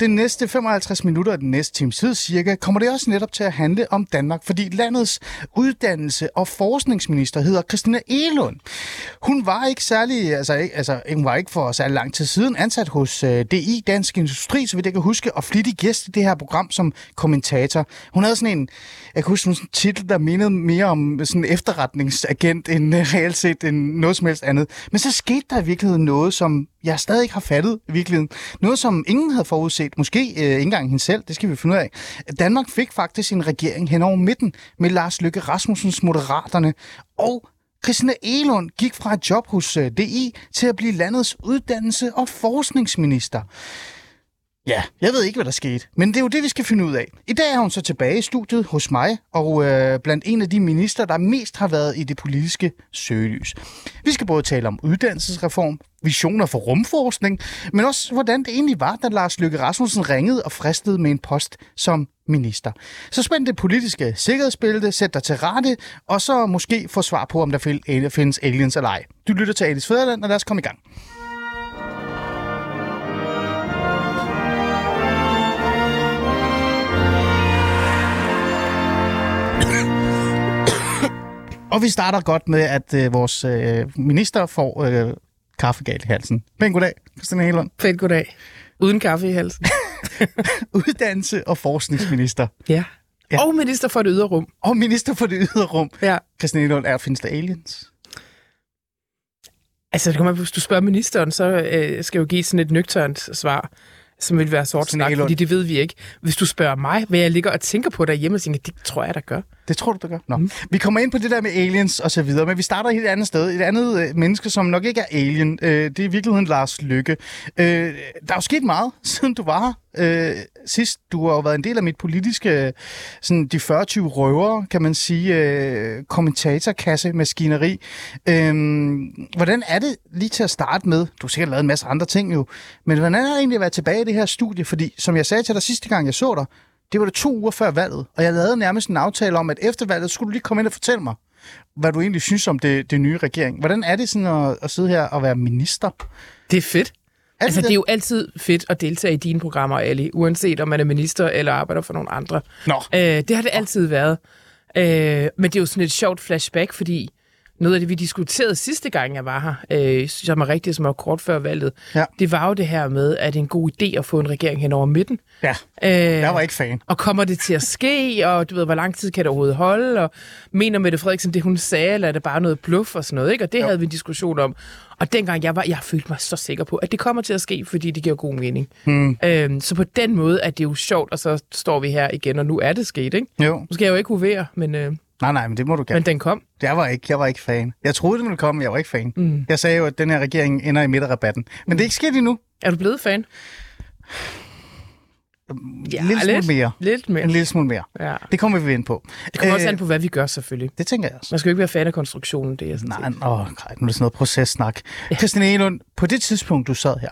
Den næste 55 minutter af den næste times tid cirka, kommer det også netop til at handle om Danmark, fordi landets uddannelse- og forskningsminister hedder Christina Elund. Hun var ikke særlig, altså, ikke, altså hun var ikke for særlig lang tid siden ansat hos øh, uh, DI Dansk Industri, så vidt jeg kan huske, og flittig gæst i det her program som kommentator. Hun havde sådan en, jeg kan huske sådan en titel, der mindede mere om sådan en efterretningsagent end uh, reelt set end noget som helst andet. Men så skete der i virkeligheden noget, som jeg stadig ikke har fattet i virkeligheden. Noget, som ingen havde forudset, måske øh, ikke engang hende selv, det skal vi finde ud af. Danmark fik faktisk en regering hen over midten med Lars Løkke Rasmussens Moderaterne, og Christina Elund gik fra et job hos øh, DI til at blive landets uddannelse- og forskningsminister. Ja, jeg ved ikke, hvad der skete, men det er jo det, vi skal finde ud af. I dag er hun så tilbage i studiet hos mig, og øh, blandt en af de minister, der mest har været i det politiske søgelys. Vi skal både tale om uddannelsesreform, visioner for rumforskning, men også hvordan det egentlig var, da Lars Løkke Rasmussen ringede og fristede med en post som minister. Så spænd det politiske sikkerhedsbillede, sæt dig til rette, og så måske få svar på, om der findes aliens eller ej. Du lytter til Alice Fæderland, og lad os komme i gang. Og vi starter godt med, at øh, vores øh, minister får øh, kaffegal i halsen. Pæn goddag, Christian Helund. Fedt goddag. Uden kaffe i halsen. Uddannelse- og forskningsminister. ja. Ja. Og minister for det ydre rum. Og minister for det ydre rum. Ja. Christian Helund, er findes der aliens? Altså, det kommer, hvis du spørger ministeren, så øh, skal jeg jo give sådan et nøgternt svar, som vil være sort snak, fordi det ved vi ikke. Hvis du spørger mig, hvad jeg ligger og tænker på derhjemme, og tænker, det tror jeg, der gør. Det tror du, der gør? Nå. Mm. Vi kommer ind på det der med aliens og så videre, men vi starter et helt andet sted. Et andet øh, menneske, som nok ikke er alien. Øh, det er i virkeligheden Lars Lykke. Øh, der er jo sket meget, siden du var her øh, sidst. Du har jo været en del af mit politiske, sådan de 40 røver, kan man sige, øh, kommentatorkasse, maskineri. Øh, hvordan er det lige til at starte med? Du har sikkert lavet en masse andre ting jo, men hvordan er det egentlig at være tilbage i det her studie? Fordi, som jeg sagde til dig sidste gang, jeg så dig, det var det to uger før valget, og jeg lavede nærmest en aftale om, at efter valget skulle du lige komme ind og fortælle mig, hvad du egentlig synes om det, det nye regering. Hvordan er det sådan at, at sidde her og være minister? Det er fedt. Er Altså, det? det er jo altid fedt at deltage i dine programmer, Ali, uanset om man er minister eller arbejder for nogle andre. Nå. Øh, det har det altid været. Øh, men det er jo sådan et sjovt flashback, fordi noget af det, vi diskuterede sidste gang, jeg var her, øh, som er rigtigt, som var kort før valget, Ja. det var jo det her med, at det er en god idé at få en regering hen over midten. Ja, Øh, jeg var ikke fan. og kommer det til at ske, og du ved, hvor lang tid kan det overhovedet holde, og mener Mette Frederiksen det, hun sagde, eller er det bare noget bluff og sådan noget, ikke? Og det Jo. havde vi en diskussion om. Og dengang, jeg var, jeg følte mig så sikker på, at det kommer til at ske, fordi det giver god mening. Hmm. Øhm, så på den måde er det jo sjovt, og så står vi her igen, og nu er det sket, ikke? Jo. Nu skal jeg jo ikke hovere, men, øh, Nej, nej, men det må du gerne. men den kom. Jeg var ikke, jeg var ikke fan. Jeg troede, det ville komme, men jeg var ikke fan. Mm. Jeg sagde jo, at den her regering ender i midterrabatten. Men det er ikke sket endnu. Er du blevet fan? Ja, lidt smule lidt, mere. Lidt mere. En lille smule mere. Ja. Det kommer vi ind på. Det kommer øh, også Øh, an på, hvad vi gør, selvfølgelig. Det tænker jeg også. Man skal jo ikke være fan af konstruktionen, det er sådan Nej, set. åh, nej, nu er det sådan noget processnak. Ja. Christian Elund, på det tidspunkt, du sad her,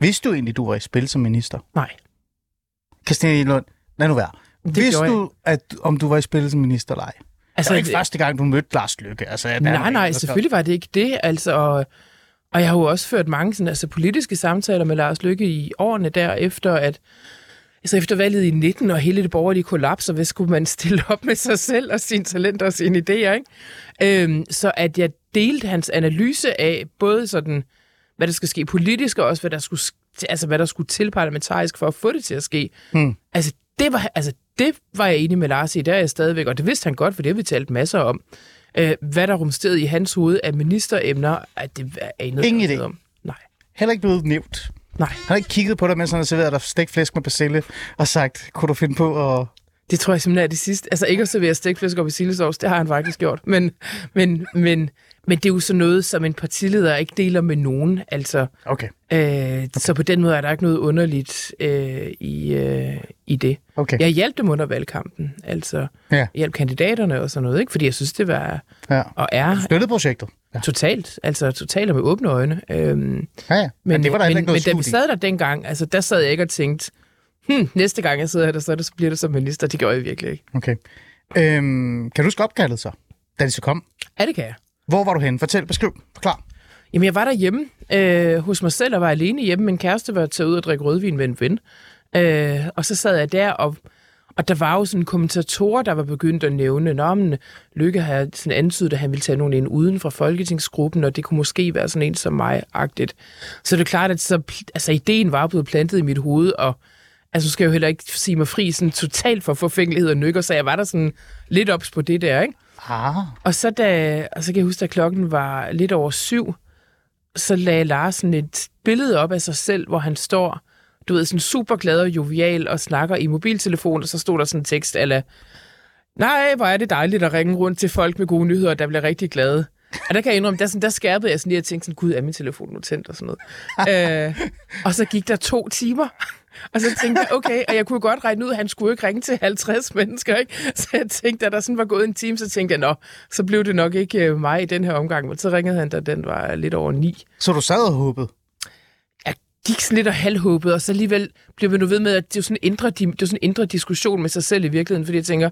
vidste du egentlig, du var i spil som minister? Nej. Christian Elund, lad nu være. Det vidste du, at, om du var i spil som minister eller ej? Altså, det var ikke første gang, du mødte Lars Lykke. Altså, der er Nej, nej, selvfølgelig var det ikke det. Altså, og, og jeg har jo også ført mange sådan, altså, politiske samtaler med Lars Lykke i årene derefter, at altså efter valget i 19 og hele det borgerlige kollaps, og hvad skulle man stille op med sig selv og sine talenter og sine idéer, ikke? Øhm, så at jeg delte hans analyse af både sådan, hvad der skal ske politisk, og også hvad der skulle, altså, hvad der skulle til parlamentarisk for at få det til at ske. Hmm. Altså, det var, altså, det var jeg enig med Lars i, der er jeg stadigvæk, og det vidste han godt, for det har vi talt masser om. Øh, hvad der rumsterede i hans hoved af ministeremner, at det anede Ingen idé. noget Om. Nej, Heller ikke blevet nævnt. nej. Han har ikke kigget på dig, mens han har serveret dig stegt flæsk med persille og sagt, kunne du finde på at... Det tror jeg simpelthen er det sidste. Altså ikke at servere stegflæsk og persillesovs, det har han faktisk gjort. Men, men, men, men det er jo så noget, som en partileder ikke deler med nogen. Altså, Okay, øh, så på den måde er der ikke noget underligt øh, i, øh, i det. okay. Jeg hjalp dem under valgkampen. Altså, Ja. hjalp kandidaterne og sådan noget, ikke? Fordi jeg synes, det var ja. og er Støttede projektet. Ja. totalt, altså totalt og med åbne øjne. Øhm, Ja, ja. Men, Men, det var der men, ikke men noget da vi sad der dengang, altså der sad jeg ikke og tænkte, hmm, næste gang jeg sidder her, der, så, det, så bliver det som minister. Det gjorde jeg virkelig ikke. Okay. Øhm, kan du huske opkaldet så, da de så kom? Ja, det kan jeg. Hvor var du henne? Fortæl, beskriv, forklar. Jamen, jeg var derhjemme øh, hos mig selv og var alene hjemme. Min kæreste var taget ud og drikke rødvin med en ven. Øh, og så sad jeg der, og, og der var jo sådan kommentatorer, der var begyndt at nævne, Nå, men Lykke har sådan antydet, at han ville tage nogen ind uden fra folketingsgruppen, og det kunne måske være sådan en som mig-agtigt. Så det er klart, at så, altså, ideen var blevet plantet i mit hoved, og altså, skal jeg jo heller ikke sige mig fri sådan totalt for forfængelighed og nykker, så jeg var der sådan lidt ops på det der, ikke? Ah, Og så, da, og så kan jeg huske, at klokken var lidt over syv, så lagde Larsen et billede op af sig selv, hvor han står, du ved, sådan super glad og jovial og snakker i mobiltelefon, og så stod der sådan en tekst, eller nej, hvor er det dejligt at ringe rundt til folk med gode nyheder, der bliver rigtig glade. Og der kan jeg indrømme, der, sådan, der skærpede jeg sådan lige og tænkte sådan, gud, er min telefon nu tændt og sådan noget. øh, og så gik der to timer, og så tænkte jeg, okay, og jeg kunne godt regne ud, at han skulle ikke ringe til 50 mennesker, ikke? Så jeg tænkte, at der sådan var gået en time, så tænkte jeg, nå, så blev det nok ikke øh, mig i den her omgang. Men så ringede han, da den var lidt over ni. så du sad og håbede? Jeg gik sådan lidt og halvhåbet, og så alligevel blev vi nu ved med, at det er sådan en indre, det er sådan en indre diskussion med sig selv i virkeligheden, fordi jeg tænker,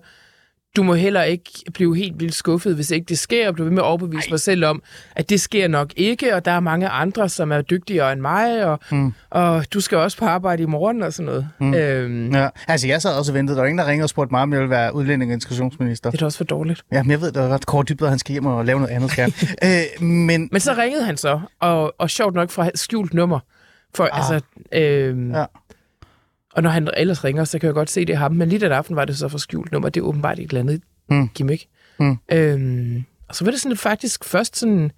du må heller ikke blive helt vildt skuffet, hvis ikke det sker, og blive ved med at overbevise mig selv om, at det sker nok ikke, og der er mange andre, som er dygtigere end mig, og, mm. og du skal også på arbejde i morgen og sådan noget. Mm. Øhm, Ja. Altså, jeg sad også og ventede. Der var ingen, der ringede og spurgte mig, om jeg ville være udlænding og integrationsminister. det er da også for dårligt. Ja, men jeg ved, der var ret kort dybere, han skal hjem og lave noget andet, skal øh, men, Men så ringede han så, og, og sjovt nok fra skjult nummer. For, ah. altså, øhm, Ja. Og når han ellers ringer, så kan jeg godt se, det er ham. Men lige den aften var det så for skjult nummer. Det er åbenbart et eller andet Mm. gimmick. Mm. Øhm, og så var det sådan faktisk først sådan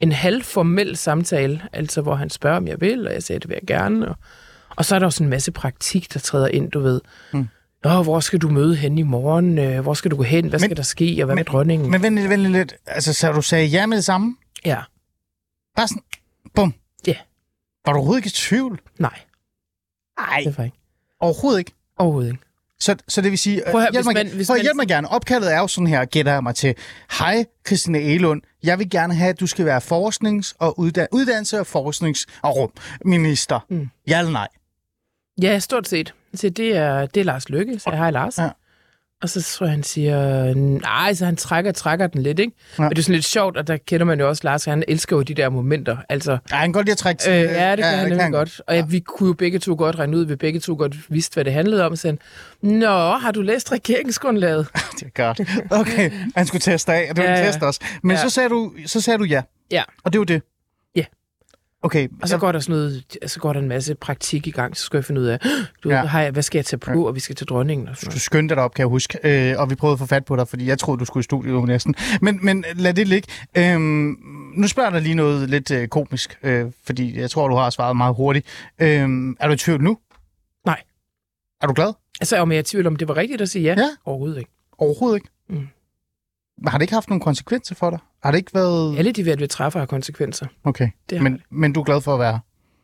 en halvformel samtale, altså hvor han spørger, om jeg vil, og jeg sagde, det vil jeg gerne. Og, og så er der sådan en masse praktik, der træder ind, du ved. Mm. Nå, hvor skal du møde hen i morgen? Øh, Hvor skal du gå hen? Hvad Men- skal der ske? Og hvad med dronningen? men vent lidt, vent lidt. Altså, så du sagde ja med det samme? ja, Bare sådan, bum. Ja. Var du overhovedet ikke i tvivl? nej, Nej. det var ikke. Overhovedet ikke. Overhovedet ikke. Så, så det vil sige, Prøv at høre, hjælp, hvis mig, man- hvis prøv at man- hjælp mig gerne. Opkaldet er jo sådan her, gætter jeg mig til. Hej, Christine Elund. Jeg vil gerne have, at du skal være forsknings- og uddan- uddannelse- og forsknings- og rum minister. Mm. Ja eller nej? Ja, stort set. Så det er, det er Lars Lykke, så hej Lars. Ja. Og så tror jeg, han siger, nej, så han trækker, trækker den lidt, ikke? Ja. Men det er sådan lidt sjovt, og der kender man jo også Lars, han elsker jo de der momenter. Altså, Ja, han kan godt lide at trække til. øh, ja, det kan ja, han nemlig godt. Og ja. vi kunne jo begge to godt regne ud, vi begge to godt vidste, hvad det handlede om. Så han, Nå, har du læst regeringsgrundlaget? Det er godt. Okay, han skulle teste af, og det ville Ja, ja. teste os. Men Ja. så, sagde du, så sagde du ja, Ja. og det var det? Ja. Okay, Og så går der sådan noget, så går der en masse praktik i gang, så skal jeg finde ud af, du Ja. ja. ved, hvad skal jeg tage på, og vi skal til dronningen og sådan du skyndte dig op, kan jeg huske, øh, og vi prøvede at få fat på dig, fordi jeg troede, du skulle i studiet næsten. Men, men lad det ligge. Øhm, nu spørger jeg dig lige noget lidt øh, komisk, øh, fordi jeg tror, du har svaret meget hurtigt. Øhm, er du i tvivl nu? Nej. Er du glad? Altså, om jeg er i tvivl om, det var rigtigt at sige ja? Ja. Overhovedet ikke. Overhovedet ikke. Mm. Har det ikke haft nogen konsekvenser for dig? Har det ikke været... Alle de at vi træffer har konsekvenser. Okay, Det har men, men du er glad for at være her?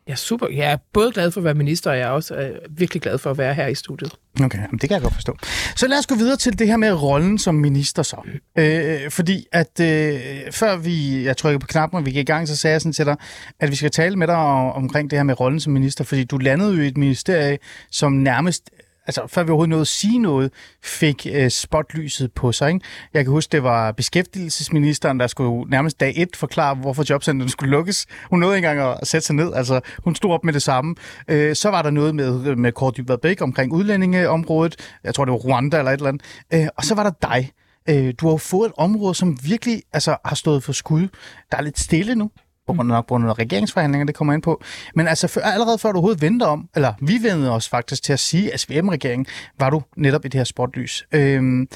Jeg er super. Jeg er både glad for at være minister, og jeg er også øh, virkelig glad for at være her i studiet. Okay, jamen det kan jeg godt forstå. Så lad os gå videre til det her med rollen som minister så. Øh, fordi at øh, før vi, jeg trykkede på knappen, og vi gik i gang, så sagde jeg sådan til dig, at vi skal tale med dig om, omkring det her med rollen som minister, fordi du landede jo i et ministerie, som nærmest altså før vi overhovedet nåede at sige noget, fik øh, spotlyset på sig. Ikke? Jeg kan huske, det var beskæftigelsesministeren, der skulle nærmest dag et forklare, hvorfor jobcenteren skulle lukkes. Hun nåede ikke engang at sætte sig ned, altså hun stod op med det samme. Øh, så var der noget med, med Kåre Dybvad Bæk omkring udlændingeområdet. Jeg tror, det var Rwanda eller et eller andet. Øh, og så var der dig. Øh, du har jo fået et område, som virkelig altså, har stået for skud. Der er lidt stille nu på grund af nok på grund af regeringsforhandlinger, det kommer ind på. Men altså før, allerede før du overhovedet vendte om, eller vi vendte os faktisk til at sige, at SVM-regeringen var du netop i det her spotlys. Øhm,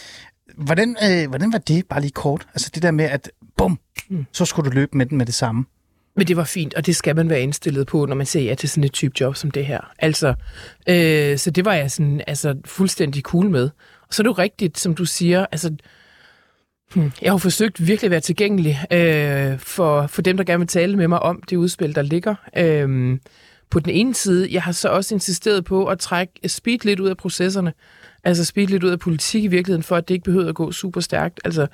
hvordan, øh, hvordan var det, bare lige kort? Altså det der med, at bum, Mm. så skulle du løbe med den med det samme. Men det var fint, og det skal man være indstillet på, når man ser ja til sådan et type job som det her. Altså, øh, så det var jeg sådan, altså, fuldstændig cool med. Og så er det jo rigtigt, som du siger, altså, jeg har forsøgt virkelig at være tilgængelig øh, for, for dem, der gerne vil tale med mig om det udspil, der ligger. Øh, på den ene side, jeg har så også insisteret på at trække speed lidt ud af processerne. Altså speed lidt ud af politik i virkeligheden, for at det ikke behøver at gå super stærkt. Altså,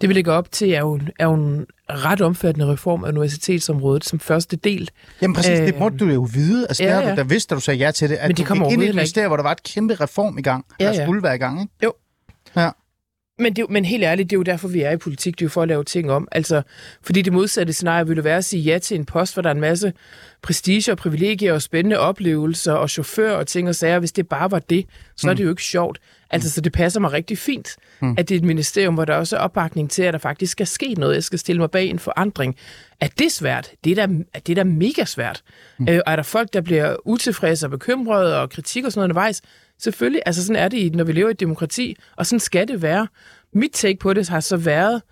det vi lægger op til er jo, er jo en ret omfattende reform af universitetsområdet som første del. Jamen præcis, øh, det måtte du jo vide. Altså ja, det har du ja. da vidst, da du sagde ja til det, at Men det du gik ind i et ministerium, hvor der var et kæmpe reform i gang, Ja, der ja. skulle være i gang, ikke? Jo. Ja. Men, det, men helt ærligt, det er jo derfor, vi er i politik. Det er jo for at lave ting om. Altså, fordi det modsatte scenarie ville være at sige ja til en post, hvor der er en masse prestige og privilegier og spændende oplevelser og chauffør og ting og sager. Hvis det bare var det, så er det jo ikke sjovt. Altså, så det passer mig rigtig fint, mm. at det er et ministerium, hvor der også er opbakning til, at der faktisk skal ske noget. Jeg skal stille mig bag en forandring. Er det svært? Det er da, det er da mega svært. Mm. Øh, og er der folk, der bliver utilfredse og bekymrede og kritik og sådan noget undervejs? Selvfølgelig, altså sådan er det, i- når vi lever i et demokrati, og sådan skal det være. Mit take på det har så været,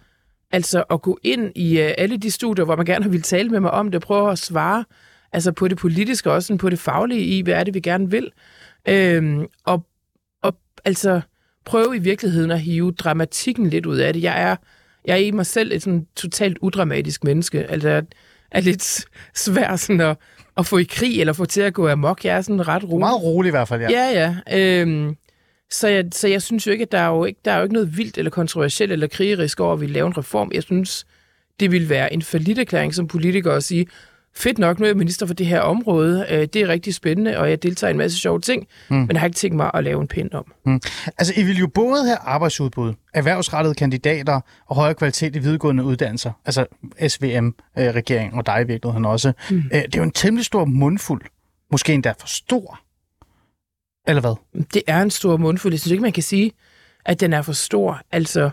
altså at gå ind i øh, alle de studier, hvor man gerne vil tale med mig om det, prøve at svare altså på det politiske og også sådan på det faglige i, hvad er det, vi gerne vil. Øhm, og, og altså prøve i virkeligheden at hive dramatikken lidt ud af det. Jeg er, jeg er i mig selv et sådan totalt udramatisk menneske. Altså, jeg er lidt svær sådan at, at få i krig eller få til at gå amok. Jeg er sådan ret rolig. Meget rolig i hvert fald, ja. Ja, ja. Øhm, så, jeg, så jeg synes jo ikke, at der er jo ikke, der er jo ikke noget vildt eller kontroversielt eller krigerisk over, at vi laver en reform. Jeg synes, det vil være en erklæring som politiker at sige, fedt nok, nu er jeg minister for det her område. Øh, det er rigtig spændende, og jeg deltager i en masse sjove ting, mm. men jeg har ikke tænkt mig at lave en pind om. Altså, I vil jo både have arbejdsudbud, erhvervsrettede kandidater og højere kvalitet i videregående uddannelser. Altså SVM-regeringen og dig i virkeligheden også. Mm. Øh, det er jo en temmelig stor mundfuld. Måske endda for stor. Eller hvad? Det er en stor mundfuld. Jeg synes ikke, man kan sige, at den er for stor. Altså,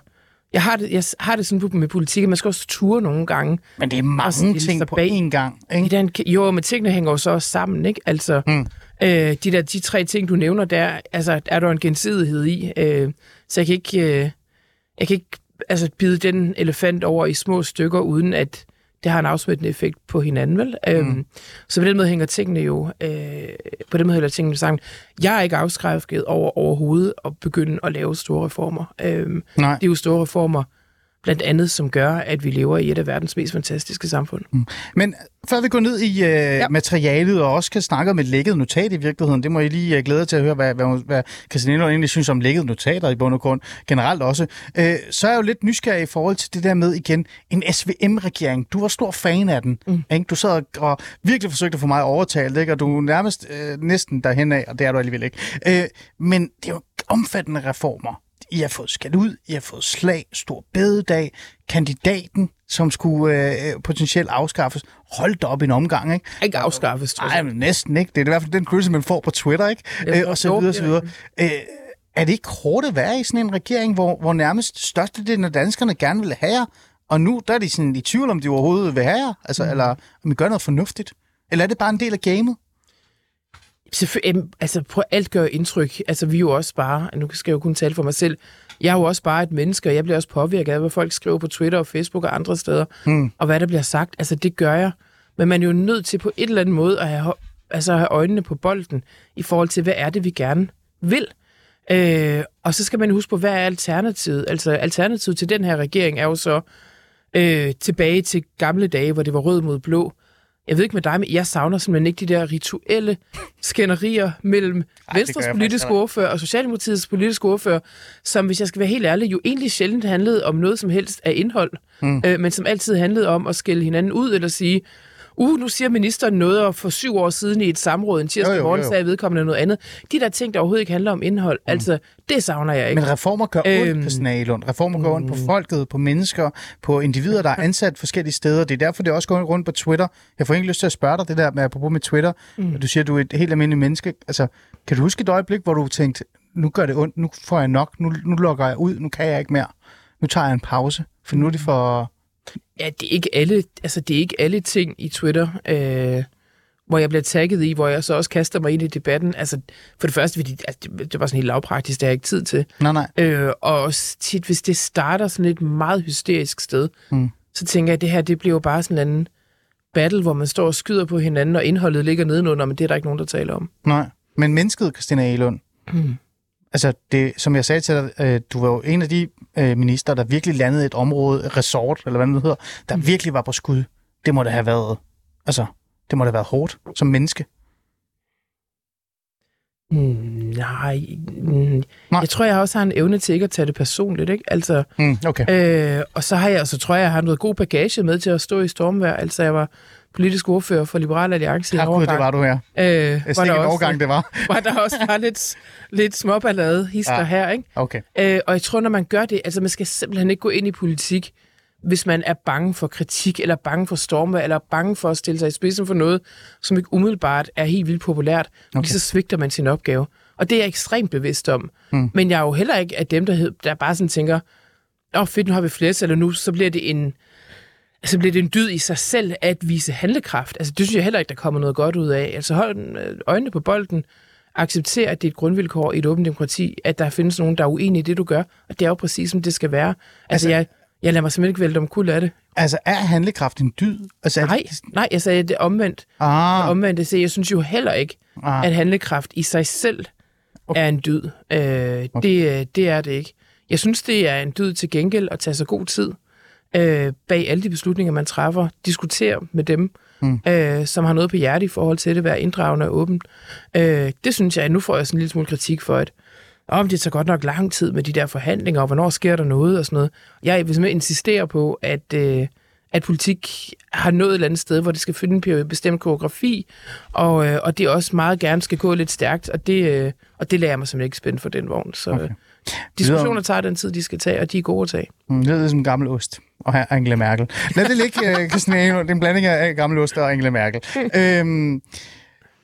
jeg har det, jeg har det sådan med politik, at man skal også ture nogle gange. Men det er Og mange stille ting sig på én gang. I Ikke? den, jo, men tingene hænger jo så også sammen, ikke? Altså, mm. øh, de der de tre ting, du nævner der, altså, er der en gensidighed i. Øh, så jeg kan ikke, øh, jeg kan ikke altså, bide den elefant over i små stykker, uden at det har en afsmittende effekt på hinanden, vel? Mm. Øhm, så på den måde hænger tingene jo, øh, på den måde hænger tingene sammen. Jeg er ikke afskrækket over overhovedet at begynde at lave store reformer. Øhm, Nej. det er jo store reformer, blandt andet, som gør, at vi lever i et af verdens mest fantastiske samfund. Mm. Men før vi går ned i øh, ja. materialet og også kan snakke om et lækket notat i virkeligheden, det må I lige øh, glæde til at høre, hvad, hvad, hvad Christian Elund egentlig synes om lækket notater i bund og grund generelt også. Øh, så er jeg jo lidt nysgerrig i forhold til det der med igen, en SVM-regering. Du var stor fan af den. Mm. Ikke? Du sad og, og virkelig forsøgte at få mig overtalt, ikke? og du er nærmest øh, næsten derhen af, og det er du alligevel ikke. Øh, men det er jo omfattende reformer. I har fået skæld ud, I har fået slag, stor bededag, kandidaten, som skulle øh, potentielt afskaffes. Hold da op en omgang, ikke? Ikke afskaffes, tror Nej, jeg. men næsten ikke. Det er i hvert fald den følelse, man får på Twitter, ikke? Ja, Øh, og så videre, så er videre. Øh, er det ikke hårdt at være i sådan en regering, hvor, hvor nærmest størstedelen af danskerne gerne vil have jer, og nu der er de sådan i tvivl, om de overhovedet vil have jer, altså, mm. eller om I gør noget fornuftigt? Eller er det bare en del af gamet? Selvfølgelig, altså prøv alt gør indtryk. Altså vi er jo også bare, nu skal jeg jo kun tale for mig selv, jeg er jo også bare et menneske, og jeg bliver også påvirket af, hvad folk skriver på Twitter og Facebook og andre steder, mm. og hvad der bliver sagt. Altså det gør jeg. Men man er jo nødt til på et eller andet måde at have, altså have øjnene på bolden i forhold til, hvad er det, vi gerne vil. Øh, og så skal man huske på, hvad er alternativet? Altså alternativet til den her regering er jo så øh, tilbage til gamle dage, hvor det var rød mod blå. Jeg ved ikke med dig, men jeg savner simpelthen ikke de der rituelle skænderier mellem gør Venstres politiske ordfører og Socialdemokratiets politiske ordfører, som, hvis jeg skal være helt ærlig, jo egentlig sjældent handlede om noget som helst af indhold, mm. øh, men som altid handlede om at skælde hinanden ud eller sige, uh, nu siger ministeren noget, og for syv år siden i et samråd en tirsdag Jo, jo, morgen jo, jo. sagde vedkommende noget andet. De der ting, der overhovedet ikke handler om indhold, mm. altså, det savner jeg ikke. Men reformer gør ondt, Øhm, Christian Agelund. Reformer gør ondt på folket, på mennesker, på individer, der er ansat forskellige steder. Det er derfor, det også går rundt på Twitter. Jeg får egentlig lyst til at spørge dig det der med, apropos med Twitter. Mm. Du siger, du er et helt almindeligt menneske. Altså, kan du huske et øjeblik, hvor du tænkte, nu gør det ondt, nu får jeg nok, nu, nu lukker jeg ud, nu kan jeg ikke mere. Nu tager jeg en pause, for nu er det for... Ja, det er ikke alle, altså det er ikke alle ting i Twitter, øh, hvor jeg bliver tagget i, hvor jeg så også kaster mig ind i debatten. Altså, for det første, fordi altså, det, det var sådan helt lavpraktisk, det har jeg ikke tid til. Nej, nej. Øh, og også tit, hvis det starter sådan et meget hysterisk sted, mm. så tænker jeg, at det her, det bliver jo bare sådan en anden battle, hvor man står og skyder på hinanden, og indholdet ligger nedenunder, men det er der ikke nogen, der taler om. Nej. Men mennesket, Christina Egelund, Mm. Altså det, som jeg sagde til dig, øh, du var jo en af de øh, minister, der virkelig landede et område, et resort, eller hvad det hedder, der mm. virkelig var på skud. Det må det have været, altså, det må det have været hårdt som menneske. Mm, nej, mm, jeg tror, jeg også har en evne til ikke at tage det personligt, ikke? Altså, Mm, okay. Øh, og så har jeg, så tror jeg, jeg har noget god bagage med til at stå i stormvejr. Altså, jeg var politisk ordfører for Liberale Alliance i Gud, det var du her. Øh, Jeg hvor, ser der også, overgang, det var. hvor der også var lidt, lidt småballade hister Ja. ja. her, ikke? Okay. Øh, og jeg tror, når man gør det, altså man skal simpelthen ikke gå ind i politik, hvis man er bange for kritik, eller bange for storme, eller bange for at stille sig i spidsen for noget, som ikke umiddelbart er helt vildt populært, okay. så svigter man sin opgave. Og det er jeg ekstremt bevidst om. Mm. Men jeg er jo heller ikke af dem, der, hed- der bare sådan tænker, åh oh, fedt, nu har vi flertal, eller nu så bliver det en så bliver det en dyd i sig selv at vise handlekraft. Altså, det synes jeg heller ikke, der kommer noget godt ud af. Altså, hold øh, øjnene på bolden. Accepter, at det er et grundvilkår i et åbent demokrati, at der findes nogen, der er uenige i det, du gør. Og det er jo præcis, som det skal være. Altså, Altså- altså jeg, jeg lader mig simpelthen ikke vælte om kul af det. Altså, er handlekraft en dyd? Altså, Nej, det- nej, jeg sagde det omvendt. Ah, Omvendt, så jeg synes jo heller ikke, Ah. at handlekraft i sig selv er en dyd. Øh, det, øh, det er det ikke. Jeg synes, det er en dyd til gengæld at tage sig god tid øh, bag alle de beslutninger, man træffer. Diskutere med dem, mm. øh, som har noget på hjerte i forhold til det, være inddragende og åben. Øh, det synes jeg, nu får jeg sådan en lille smule kritik for, at om det tager godt nok lang tid med de der forhandlinger, og hvornår sker der noget og sådan noget. Jeg vil simpelthen insistere på, at, øh, at politik har nået et eller andet sted, hvor det skal finde en bestemt koreografi, og, øh, og det også meget gerne skal gå lidt stærkt, og det, øh, og det jeg mig simpelthen ikke spænde for den vogn. Så okay. diskussioner tager den tid, de skal tage, og de er gode at tage. Mm, det lyder som en gammel ost. Og her Angela Merkel. Lad det ligge, øh, uh, Christina Det er en blanding af gammel oster og Angela Merkel. øhm,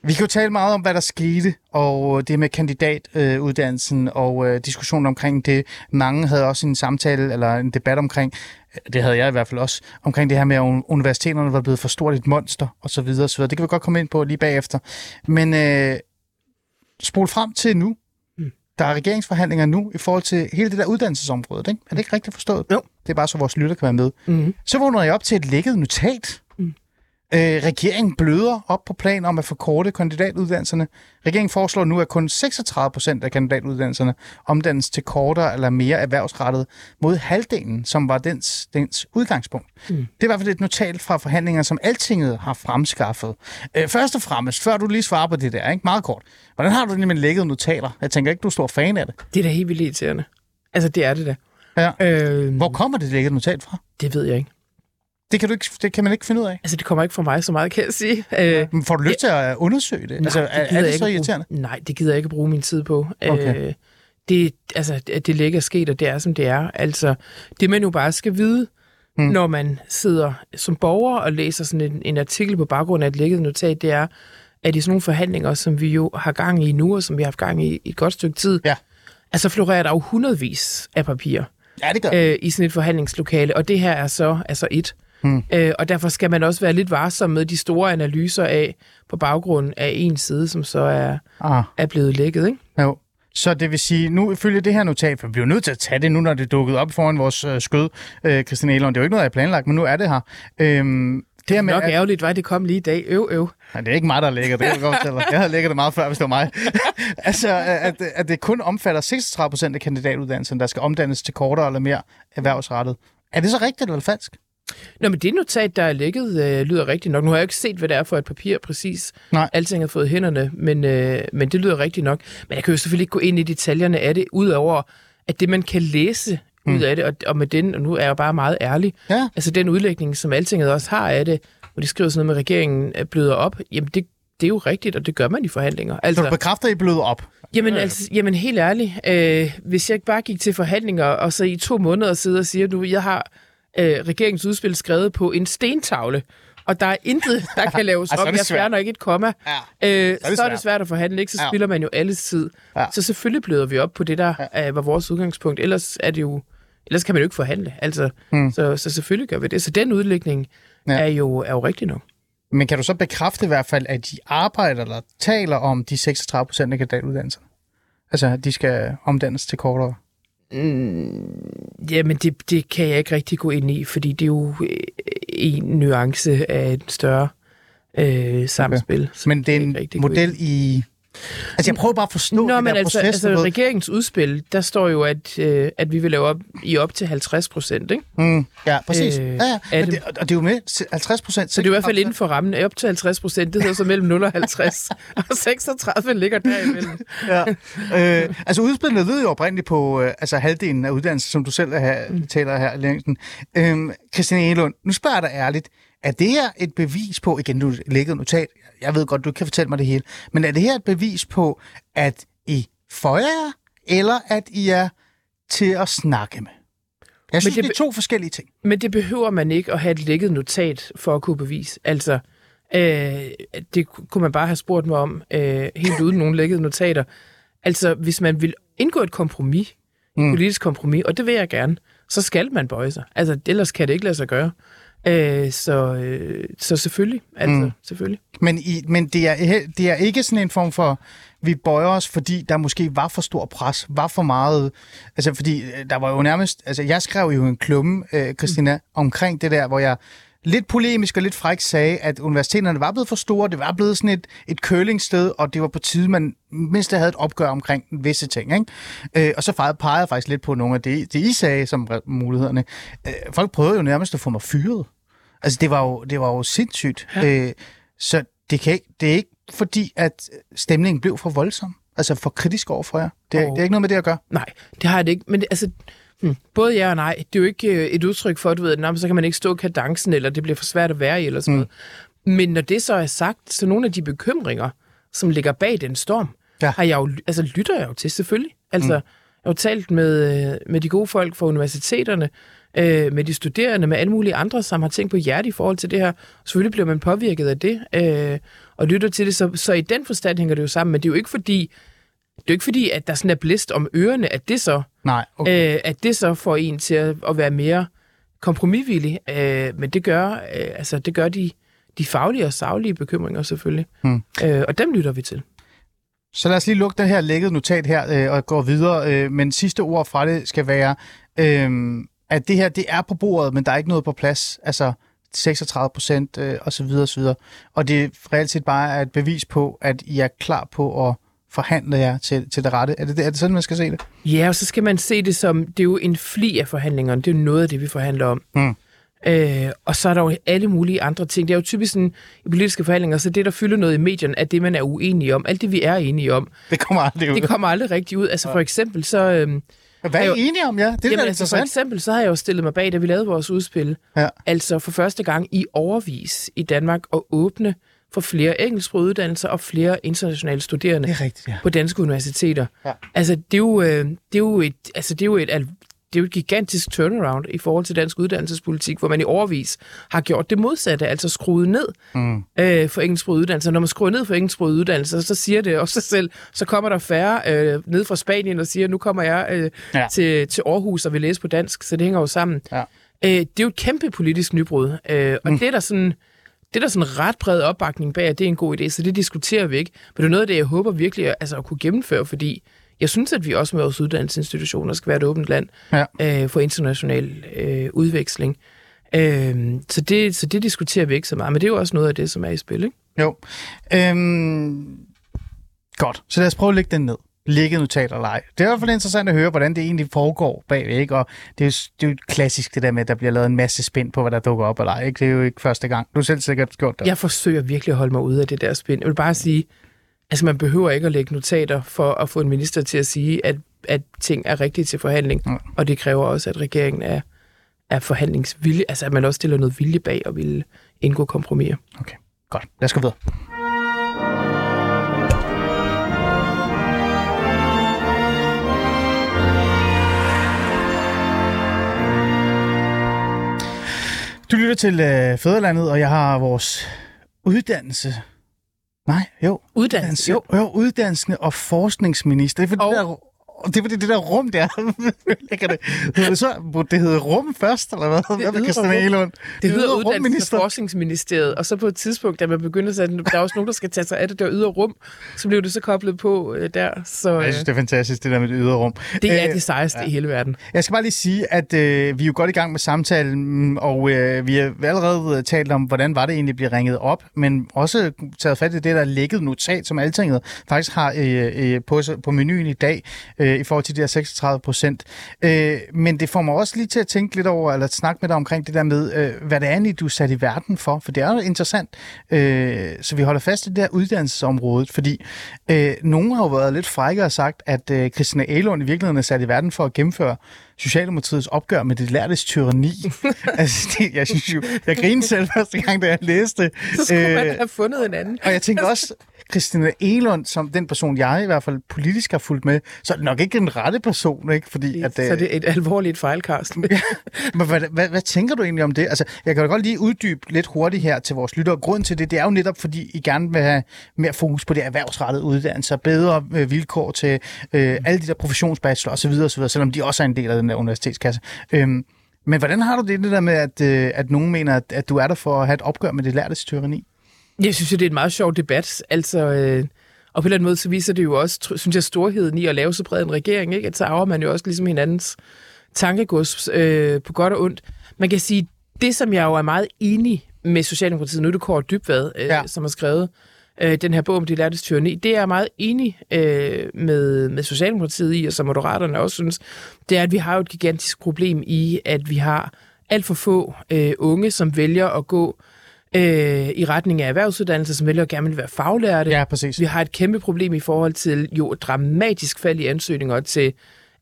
vi kan jo tale meget om, hvad der skete, og det med kandidatuddannelsen og øh, diskussionen omkring det. Mange havde også en samtale eller en debat omkring, øh, det havde jeg i hvert fald også, omkring det her med, at universiteterne var blevet for stort et monster, og så videre, så videre. Det kan vi godt komme ind på lige bagefter. Men øh, spol frem til nu. Der er regeringsforhandlinger nu i forhold til hele det der uddannelsesområde, ikke? Er det ikke rigtigt forstået? Jo. Det er bare så, vores lytter kan være med. Mm-hmm. Så vågner jeg op til et lækket notat. Øh, regeringen bløder op på plan om at forkorte kandidatuddannelserne. Regeringen foreslår nu, at kun 36 procent af kandidatuddannelserne omdannes til kortere eller mere erhvervsrettet mod halvdelen, som var dens, dens udgangspunkt. Mm. Det er i hvert fald et notat fra forhandlinger, som Altinget har fremskaffet. Øh, først og fremmest, før du lige svarer på det der, ikke? meget kort. Hvordan har du det med lækkede notater? Jeg tænker ikke, du er stor fan af det. Det er da helt vildt irriterende. Altså, det er det da. Ja. Øh, Hvor kommer det lækkede notat fra? det ved jeg ikke. Det kan, du ikke, det kan man ikke finde ud af. Altså, det kommer ikke fra mig så meget, kan jeg sige. Øh, Men får du lyst til at undersøge det? altså, er, gider er jeg det så at bruge- irriterende? Nej, det gider jeg ikke bruge min tid på. Okay. Øh, det, altså, det det ligger sket, og det er, som det er. Altså, det man jo bare skal vide, Hmm. mm. når man sidder som borger og læser sådan en, en artikel på baggrund af et lækket notat, det er, at i sådan nogle forhandlinger, som vi jo har gang i nu, og som vi har haft gang i i et godt stykke tid, Ja. altså florerer der jo hundredvis af papirer Ja, det gør øh, i sådan et forhandlingslokale, og det her er så altså et. Hmm. Øh, og derfor skal man også være lidt varsom med de store analyser af, på baggrund af en side, som så er, Ah, er blevet lækket, ikke? jo. Så det vil sige, nu ifølge det her notat, for vi bliver nødt til at tage det nu, når det er dukket op foran vores øh, skød, øh, Christian Elon. Det er jo ikke noget, jeg har planlagt, men nu er det her. Øhm, det her med, Nok at, ærgerligt, var det kom lige i dag. Øv, øv. Nej, det er ikke mig, der lægger det. Jeg, godt jeg havde lægget det meget før, hvis det var mig. altså, at, at det kun omfatter 36 procent af kandidatuddannelsen, der skal omdannes til kortere eller mere erhvervsrettet. Er det så rigtigt eller falsk? Nå, men det notat, der er lækket, øh, lyder rigtigt nok. Nu har jeg ikke set, hvad det er for et papir præcis. Nej. Alting har fået hænderne, men, øh, men det lyder rigtigt nok. Men jeg kan jo selvfølgelig ikke gå ind i detaljerne af det, udover at det, man kan læse mm. ud af det, og, og med den, og nu er jeg bare meget ærlig, Ja. altså den udlægning, som Altinget også har af det, hvor de skriver sådan noget med, at regeringen øh, bløder op, jamen det, det er jo rigtigt, og det gør man i forhandlinger. Så Altså, du bekræfter, at I bløder op? Jamen, altså, jamen helt ærligt, øh, hvis jeg ikke bare gik til forhandlinger, og så i to måneder sidder og siger, du, jeg har øh, regeringens udspil skrevet på en stentavle, og der er intet, der kan laves Ej, så op. det Jeg fjerner ikke et komma. Ja. Øh, det så er det svært. at forhandle, ikke? Så Ja. spilder man jo alles tid. Ja. Så selvfølgelig bløder vi op på det, der øh, var vores udgangspunkt. Ellers er det jo... Ellers kan man jo ikke forhandle. Altså, Hmm. så, så selvfølgelig gør vi det. Så den udlægning Ja. ja. er, jo, er jo rigtig nok. Men kan du så bekræfte i hvert fald, at de arbejder eller taler om de 36 procent af kandidatuddannelserne? Altså, at de skal omdannes til kortere? Jamen, det, det kan jeg ikke rigtig gå ind i, fordi det er jo øh, en nuance af et større øh, samspil. Okay. Men det er en model i... Altså, jeg prøver bare at forstå Nå, det men der altså, proces. altså ved. regeringens udspil, der står jo, at, øh, at vi vil lave op i op til 50 procent, ikke? Mm, ja, præcis. Øh, ja, ja. Men det- og det er jo med 50 procent. Så det er i hvert fald inden for rammen. Op til 50 procent, det hedder så mellem 0 og 50. og 36 ligger derimellem. Ja. Øh, altså udspillet lød jo oprindeligt på øh, altså halvdelen af uddannelsen, som du selv er her, Mm. taler her, Længsen. Øhm, Christiane Elund, nu spørger jeg dig ærligt. er det her et bevis på, igen, du lægget notat, jeg ved godt, du kan fortælle mig det hele, men er det her et bevis på, at I føjer jer, eller at I er til at snakke med? Jeg synes, det, det det er to forskellige ting. Men det behøver man ikke at have et lækket notat for at kunne bevise. Altså, øh, det kunne man bare have spurgt mig om, øh, helt uden nogen lækkede notater. Altså, hvis man vil indgå et kompromis, Mm. politisk kompromis, og det vil jeg gerne, så skal man bøje sig. Altså, ellers kan det ikke lade sig gøre. Øh, så, øh, så selvfølgelig, altså, Mm. selvfølgelig. Men, I, men det, er, det er ikke sådan en form for, vi bøjer os, fordi der måske var for stor pres, var for meget... Altså, fordi øh, der var jo nærmest... Altså, jeg skrev jo en klumme, øh, Christina, mm. omkring det der, hvor jeg lidt polemisk og lidt fræk sagde, at universiteterne var blevet for store, det var blevet sådan et, et curlingsted, og det var på tide, man mindst havde et opgør omkring visse ting. Ikke? Øh, og så pegede jeg faktisk lidt på nogle af det, det I sagde som mulighederne. Øh, folk prøvede jo nærmest at få mig fyret. Altså, det var jo, det var jo sindssygt. Ja. Øh, så det, kan ikke, det er ikke fordi, at stemningen blev for voldsom. Altså for kritisk over for jer. Det er, Åh. det er ikke noget med det at gøre. Nej, det har jeg det ikke. Men det, altså, hmm, både ja og nej. Det er jo ikke øh, et udtryk for, at du ved, at så kan man ikke stå kadencen, eller det bliver for svært at være i, eller sådan Mm. noget. Men når det så er sagt, så nogle af de bekymringer, som ligger bag den storm, ja. har jeg jo, altså, lytter jeg jo til, selvfølgelig. Altså, mm. Jeg har talt med, øh, med de gode folk fra universiteterne, øh, med de studerende, med alle mulige andre, som har tænkt på hjerte i forhold til det her. Selvfølgelig bliver man påvirket af det, øh, og lytter til det. Så, så i den forstand hænger det jo sammen, men det er jo ikke fordi, det er jo ikke fordi, at der sådan er blæst om ørerne, at det så, Nej, okay. øh, at det så får en til at, at være mere kompromisvillig. Øh, men det gør, øh, altså, det gør de, de faglige og saglige bekymringer selvfølgelig. Hmm. Øh, og dem lytter vi til. Så lad os lige lukke det her lækket notat her øh, og gå videre. Øh, men sidste ord fra det skal være, øh, at det her det er på bordet, men der er ikke noget på plads. Altså 36 procent øh, og så videre og så videre. Og det reelt set bare er et bevis på, at I er klar på at forhandle jer til, til det rette. Er det, er det sådan, man skal se det? Ja, og så skal man se det som, det er jo en fli af forhandlingerne. Det er jo noget af det, vi forhandler om. Mm. Øh, og så er der jo alle mulige andre ting. Det er jo typisk sådan, i politiske forhandlinger, så det, der fylder noget i medierne, er det, man er uenige om. Alt det, vi er enige om, Det kommer aldrig ud. det kommer aldrig rigtig ud. Altså for eksempel, så... Øh, Hvad er I enige om, ja? Det er Jamen, altså, for eksempel, så har jeg jo stillet mig bag, da vi lavede vores udspil, Ja. altså for første gang i overvis i Danmark at åbne for flere engelsksprogede uddannelser og flere internationale studerende Det er rigtigt, ja. på danske universiteter. Ja. Altså, det er jo, øh, det er jo et, altså, det er jo et, al- det er jo et gigantisk turnaround i forhold til dansk uddannelsespolitik, hvor man i overvis har gjort det modsatte, altså skruet ned Mm. øh, for engelsksprogede uddannelser. Når man skruer ned for engelsksprogede uddannelser, så siger det også sig selv, så kommer der færre øh, ned fra Spanien og siger, nu kommer jeg øh, Ja. til, til Aarhus og vil læse på dansk, så det hænger jo sammen. Ja. Øh, det er jo et kæmpe politisk nybrud, øh, og mm. det er der sådan... Det er der sådan ret bred opbakning bag, at det er en god idé, så det diskuterer vi ikke. Men det er noget af det, jeg håber virkelig at, altså, at kunne gennemføre, fordi jeg synes, at vi også med vores uddannelsesinstitutioner skal være et åbent land Ja. øh, for international øh, udveksling. Øh, så, det, så det diskuterer vi ikke så meget, men det er jo også noget af det, som er i spil. Ikke? Jo. Øhm, godt, så lad os prøve at lægge den ned. Lægge notater eller ej. Det er i hvert fald interessant at høre, hvordan det egentlig foregår bagved, ikke? Og det er, jo, det er jo klassisk det der med, at der bliver lavet en masse spænd på, hvad der dukker op eller ej, ikke? Det er jo ikke første gang. Du har selv sikkert gjort det. Jeg forsøger virkelig at holde mig ude af det der spin. Jeg vil bare sige, altså man behøver ikke at lægge notater for at få en minister til at sige, at, at ting er rigtige til forhandling. Ja. Og det kræver også, at regeringen er, er forhandlingsvillig, altså at man også stiller noget vilje bag og vil indgå kompromiser. Okay, godt. Lad os gå videre. Du lytter til øh, Fæderlandet, og jeg har vores uddannelse. Nej, jo. Uddannelse, jo. jo uddannelsende og forskningsminister. Det er fordi, Og- det, der, det, er fordi det der rum der. Ligger det, hedder det, så, det hedder rum først, eller hvad? Hvad med Christian rum. Egelund? Det hedder Uddannelses- og Forskningsministeriet, og så på et tidspunkt, da man begyndte at sætte, der er også nogen, der skal tage sig af det der ydre rum, så blev det så koblet på øh, der. Så øh, Jeg synes, det er fantastisk, det der med det ydre rum. det er Øh, det sejeste ja. i hele verden. Jeg skal bare lige sige, at øh, vi er jo godt i gang med samtalen, og øh, vi har allerede øh, talt om, hvordan var det egentlig bliver ringet op, men også taget fat i det der lækket notat, som Altinget faktisk har øh, øh, på, på menuen i dag. Øh, øh, i forhold til de her 36 procent. Øh, men det får mig også lige til at tænke lidt over, eller snakke med dig omkring det der med, øh, hvad det er du er sat i verden for, for det er jo interessant. Øh, så vi holder fast i det der uddannelsesområde, fordi øh, nogen har jo været lidt frække og sagt, at øh, Christina Elund i virkeligheden er sat i verden for at gennemføre Socialdemokratiets opgør med det lærtes tyranni. altså, det, jeg synes jo, jeg grinede selv første gang, da jeg læste. Så skulle øh, man have fundet en anden. Og jeg tænker også, Christina Elund, som den person, jeg i hvert fald politisk har fulgt med, så er det nok ikke den rette person, ikke? Fordi, at, så det er et alvorligt fejlkast. ja, men hvad, hvad, hvad, tænker du egentlig om det? Altså, jeg kan da godt lige uddybe lidt hurtigt her til vores lyttere. Grund til det, det er jo netop, fordi I gerne vil have mere fokus på det erhvervsrettede uddannelser, bedre øh, vilkår til øh, alle de der professionsbachelor osv., osv., selvom de også er en del af den der universitetskasse. Øhm, men hvordan har du det, det der med, at, øh, at nogen mener, at, at du er der for at have et opgør med det lærtes tyranni? Jeg synes det er en meget sjov debat. Altså, øh, og på den måde, så viser det jo også, synes jeg, storheden i at lave så bred en regering, ikke? at så arver man jo også ligesom hinandens tankegods øh, på godt og ondt. Man kan sige, det som jeg jo er meget enig med Socialdemokratiet, nu er det Kåre Dybvad, øh, ja. som har skrevet øh, den her bog om de lærtes tyranni, det er jeg meget enig øh, med, med Socialdemokratiet i, og som Moderaterne også synes, det er, at vi har jo et gigantisk problem i, at vi har alt for få øh, unge, som vælger at gå øh, i retning af erhvervsuddannelse, som vælger gerne vil være faglærte. Ja, præcis. Vi har et kæmpe problem i forhold til jo dramatisk fald i ansøgninger til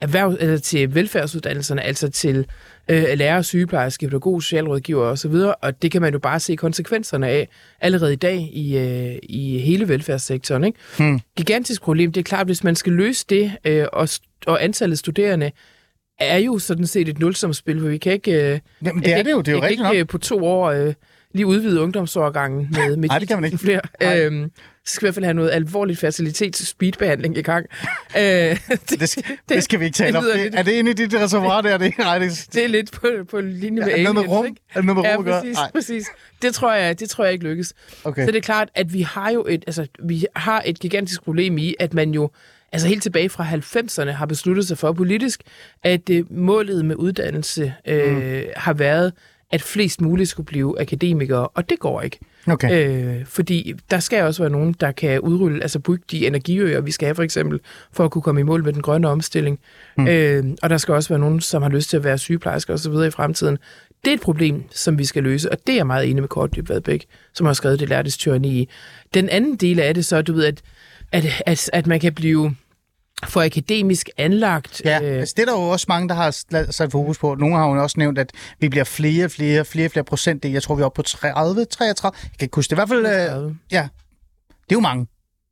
erhverv, eller til velfærdsuddannelserne, altså til øh, lærer, sygeplejerske, pædagog, socialrådgiver osv., og det kan man jo bare se konsekvenserne af allerede i dag i, øh, i hele velfærdssektoren. Ikke? Hmm. Gigantisk problem. Det er klart, hvis man skal løse det, øh, og, og antallet studerende er jo sådan set et nulsomspil, for vi kan ikke... Øh, Jamen, det er det jo, det er jo rigtigt ikke, nok. på to år... Øh, lige udvide ungdomsårgangen med, med Nej, det kan man ikke. flere. Øhm, så skal vi i hvert fald have noget alvorligt facilitets speedbehandling i gang. Øh, det, det, skal, det skal vi ikke tale om. Det, er det inde i dit reservoir der? Det, Nej, det, det er lidt på, på linje med ja, rum? Ikke? Er det noget med rum ja, præcis, præcis. Det tror jeg, det tror jeg ikke lykkes. Okay. Så det er klart, at vi har jo et, altså, vi har et gigantisk problem i, at man jo altså helt tilbage fra 90'erne har besluttet sig for politisk, at øh, målet med uddannelse øh, mm. har været at flest muligt skulle blive akademikere, og det går ikke. Okay. Øh, fordi der skal også være nogen, der kan udrulle, altså bygge de energiøer, vi skal have for eksempel, for at kunne komme i mål med den grønne omstilling. Mm. Øh, og der skal også være nogen, som har lyst til at være sygeplejersker osv. i fremtiden. Det er et problem, som vi skal løse, og det er jeg meget enig med Kort Dybvadbæk, som har skrevet det lærtes tyranni i. Den anden del af det så, du ved, at, at, at, at man kan blive for akademisk anlagt. Ja, øh, altså det er der jo også mange, der har sat fokus på. Nogle har jo også nævnt, at vi bliver flere, flere, flere, flere procent. Jeg tror, vi er oppe på 30, 33. Jeg kan ikke huske det. I hvert fald, øh, ja, det er jo mange.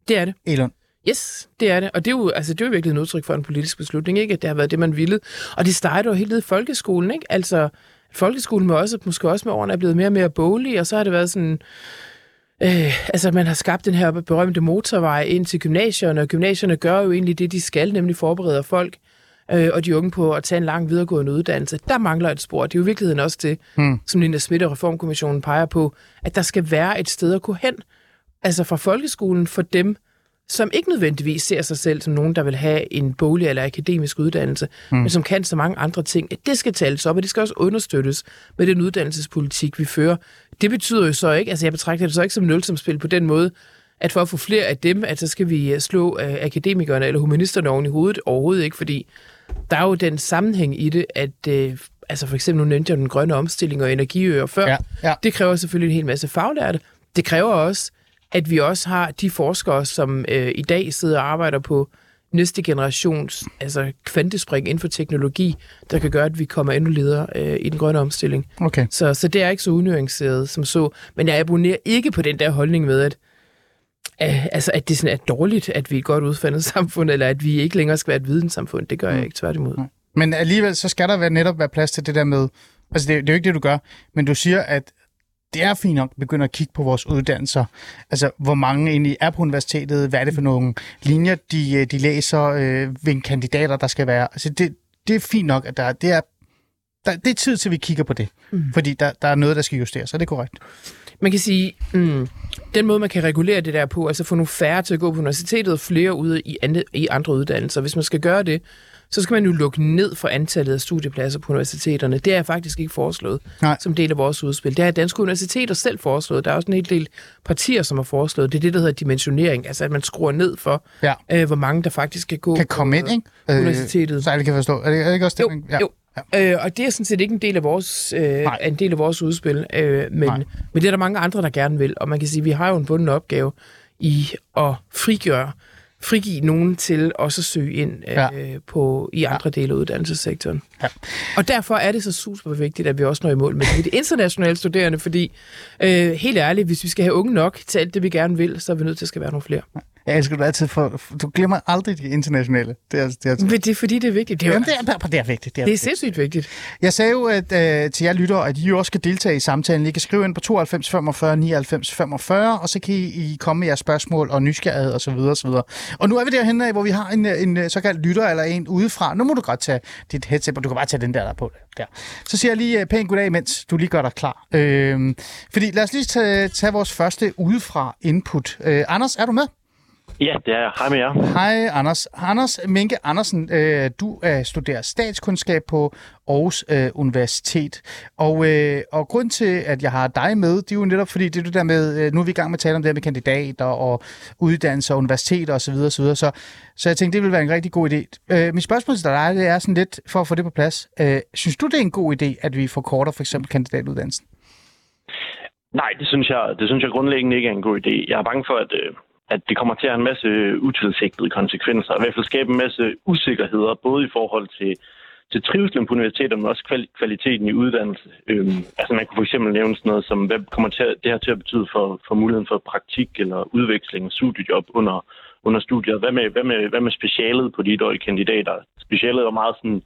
Det er det. Elon. Yes, det er det. Og det er jo, altså, det er jo virkelig en udtryk for en politisk beslutning, ikke? At det har været det, man ville. Og det startede jo helt ned i folkeskolen, ikke? Altså, folkeskolen må også, måske også med årene er blevet mere og mere boglig, og så har det været sådan Øh, altså, man har skabt den her berømte motorvej ind til gymnasierne, og gymnasierne gør jo egentlig det, de skal, nemlig forbereder folk øh, og de unge på at tage en lang videregående uddannelse. Der mangler et spor. Det er jo i virkeligheden også det, hmm. som Linda Schmidt og Reformkommissionen peger på, at der skal være et sted at gå hen. Altså fra folkeskolen for dem, som ikke nødvendigvis ser sig selv som nogen, der vil have en bolig eller akademisk uddannelse, mm. men som kan så mange andre ting. Det skal tales op, og det skal også understøttes med den uddannelsespolitik, vi fører. Det betyder jo så ikke, altså jeg betragter det så ikke som nulsomspil på den måde, at for at få flere af dem, at så skal vi øh, slå uh, akademikerne eller humanisterne oven i hovedet overhovedet ikke, fordi der er jo den sammenhæng i det, at uh, altså for eksempel nu nævnte jeg den grønne omstilling og energiøer før. Ja, ja. Det kræver selvfølgelig en hel masse faglærte. Det kræver også, at vi også har de forskere, som øh, i dag sidder og arbejder på næste generations altså kvantespring inden for teknologi, der kan gøre, at vi kommer endnu ledere øh, i den grønne omstilling. Okay. Så, så det er ikke så unuanceret som så. Men jeg abonnerer ikke på den der holdning med, at, øh, altså, at det sådan er dårligt, at vi er et godt udfandet samfund, eller at vi ikke længere skal være et videnssamfund. Det gør mm. jeg ikke tværtimod. Mm. Men alligevel, så skal der være netop være plads til det der med, altså det, det er jo ikke det, du gør, men du siger, at det er fint nok at begynde at kigge på vores uddannelser. Altså, hvor mange egentlig er på universitetet, hvad er det for nogle linjer, de, øh, de læser, øh, hvilke kandidater der skal være. Altså, det, det er fint nok, at der, det, er, der, det er tid til, at vi kigger på det. Mm. Fordi der, der er noget, der skal justeres, så det er korrekt. Man kan sige, mm, den måde, man kan regulere det der på, altså få nogle færre til at gå på universitetet, og flere ude i andre, i andre uddannelser. Hvis man skal gøre det, så skal man jo lukke ned for antallet af studiepladser på universiteterne. Det er faktisk ikke foreslået Nej. som del af vores udspil. Det har danske universiteter selv foreslået. Der er også en hel del partier, som har foreslået. Det er det, der hedder dimensionering, altså at man skruer ned for, Ja. øh, hvor mange der faktisk kan gå Kan komme ind, ikke? på universitetet. så alle kan forstå. Er det, er det ikke også det? Jo, man- ja. jo. Øh, og det er sådan set ikke en del af vores, øh, Nej. en del af vores udspil, øh, men, Nej. men det er der mange andre, der gerne vil. Og man kan sige, at vi har jo en bunden opgave i at frigøre, frigive nogen til også at søge ind øh, Ja. på, i andre dele af uddannelsessektoren. Ja. Og derfor er det så super vigtigt, at vi også når i mål med det. Det internationale studerende, fordi øh, helt ærligt, hvis vi skal have unge nok til alt det, vi gerne vil, så er vi nødt til at skal være nogle flere. Jeg elsker du altid for... Du glemmer aldrig de internationale. Det er, det er, Men det er fordi, det er vigtigt. Det er, Jamen, det er, det er vigtigt. Det er, det er sindssygt vigtigt. Jeg sagde jo at, øh, til jer lyttere, at I også skal deltage i samtalen. I kan skrive ind på 92 45 99 45, og så kan I, I komme med jeres spørgsmål og nysgerrighed osv. osv. Og nu er vi derhen af, hvor vi har en, øh, en øh, såkaldt lytter eller en udefra. Nu må du godt tage dit headset, og du kan bare tage den der, der er på. Der. Så siger jeg lige øh, pænt goddag, mens du lige gør dig klar. Øh, fordi lad os lige tage, tage vores første udefra input. Øh, Anders, er du med? Ja, det er jeg. Hej med jer. Hej, Anders. Anders Minke Andersen, øh, du øh, studerer statskundskab på Aarhus øh, Universitet. Og, øh, og grund til, at jeg har dig med, det er jo netop fordi, det er det der med, øh, nu er vi i gang med at tale om det her med kandidater og uddannelser og universiteter osv. osv. Så, så jeg tænkte, det ville være en rigtig god idé. Øh, mit spørgsmål til dig, det er sådan lidt, for at få det på plads. Øh, synes du, det er en god idé, at vi forkorter for eksempel kandidatuddannelsen? Nej, det synes jeg, det synes jeg grundlæggende ikke er en god idé. Jeg er bange for, at, øh, at det kommer til at have en masse utilsigtede konsekvenser, og i hvert fald skabe en masse usikkerheder, både i forhold til, til trivselen på universiteterne, men også kval- kvaliteten i uddannelse. Øhm, altså man kunne for eksempel nævne sådan noget som, hvad kommer til at, det her til at betyde for, for muligheden for praktik eller udveksling studiejob under, under studiet. Hvad med, hvad, med, hvad med specialet på de dårlige kandidater? Specialet er meget sådan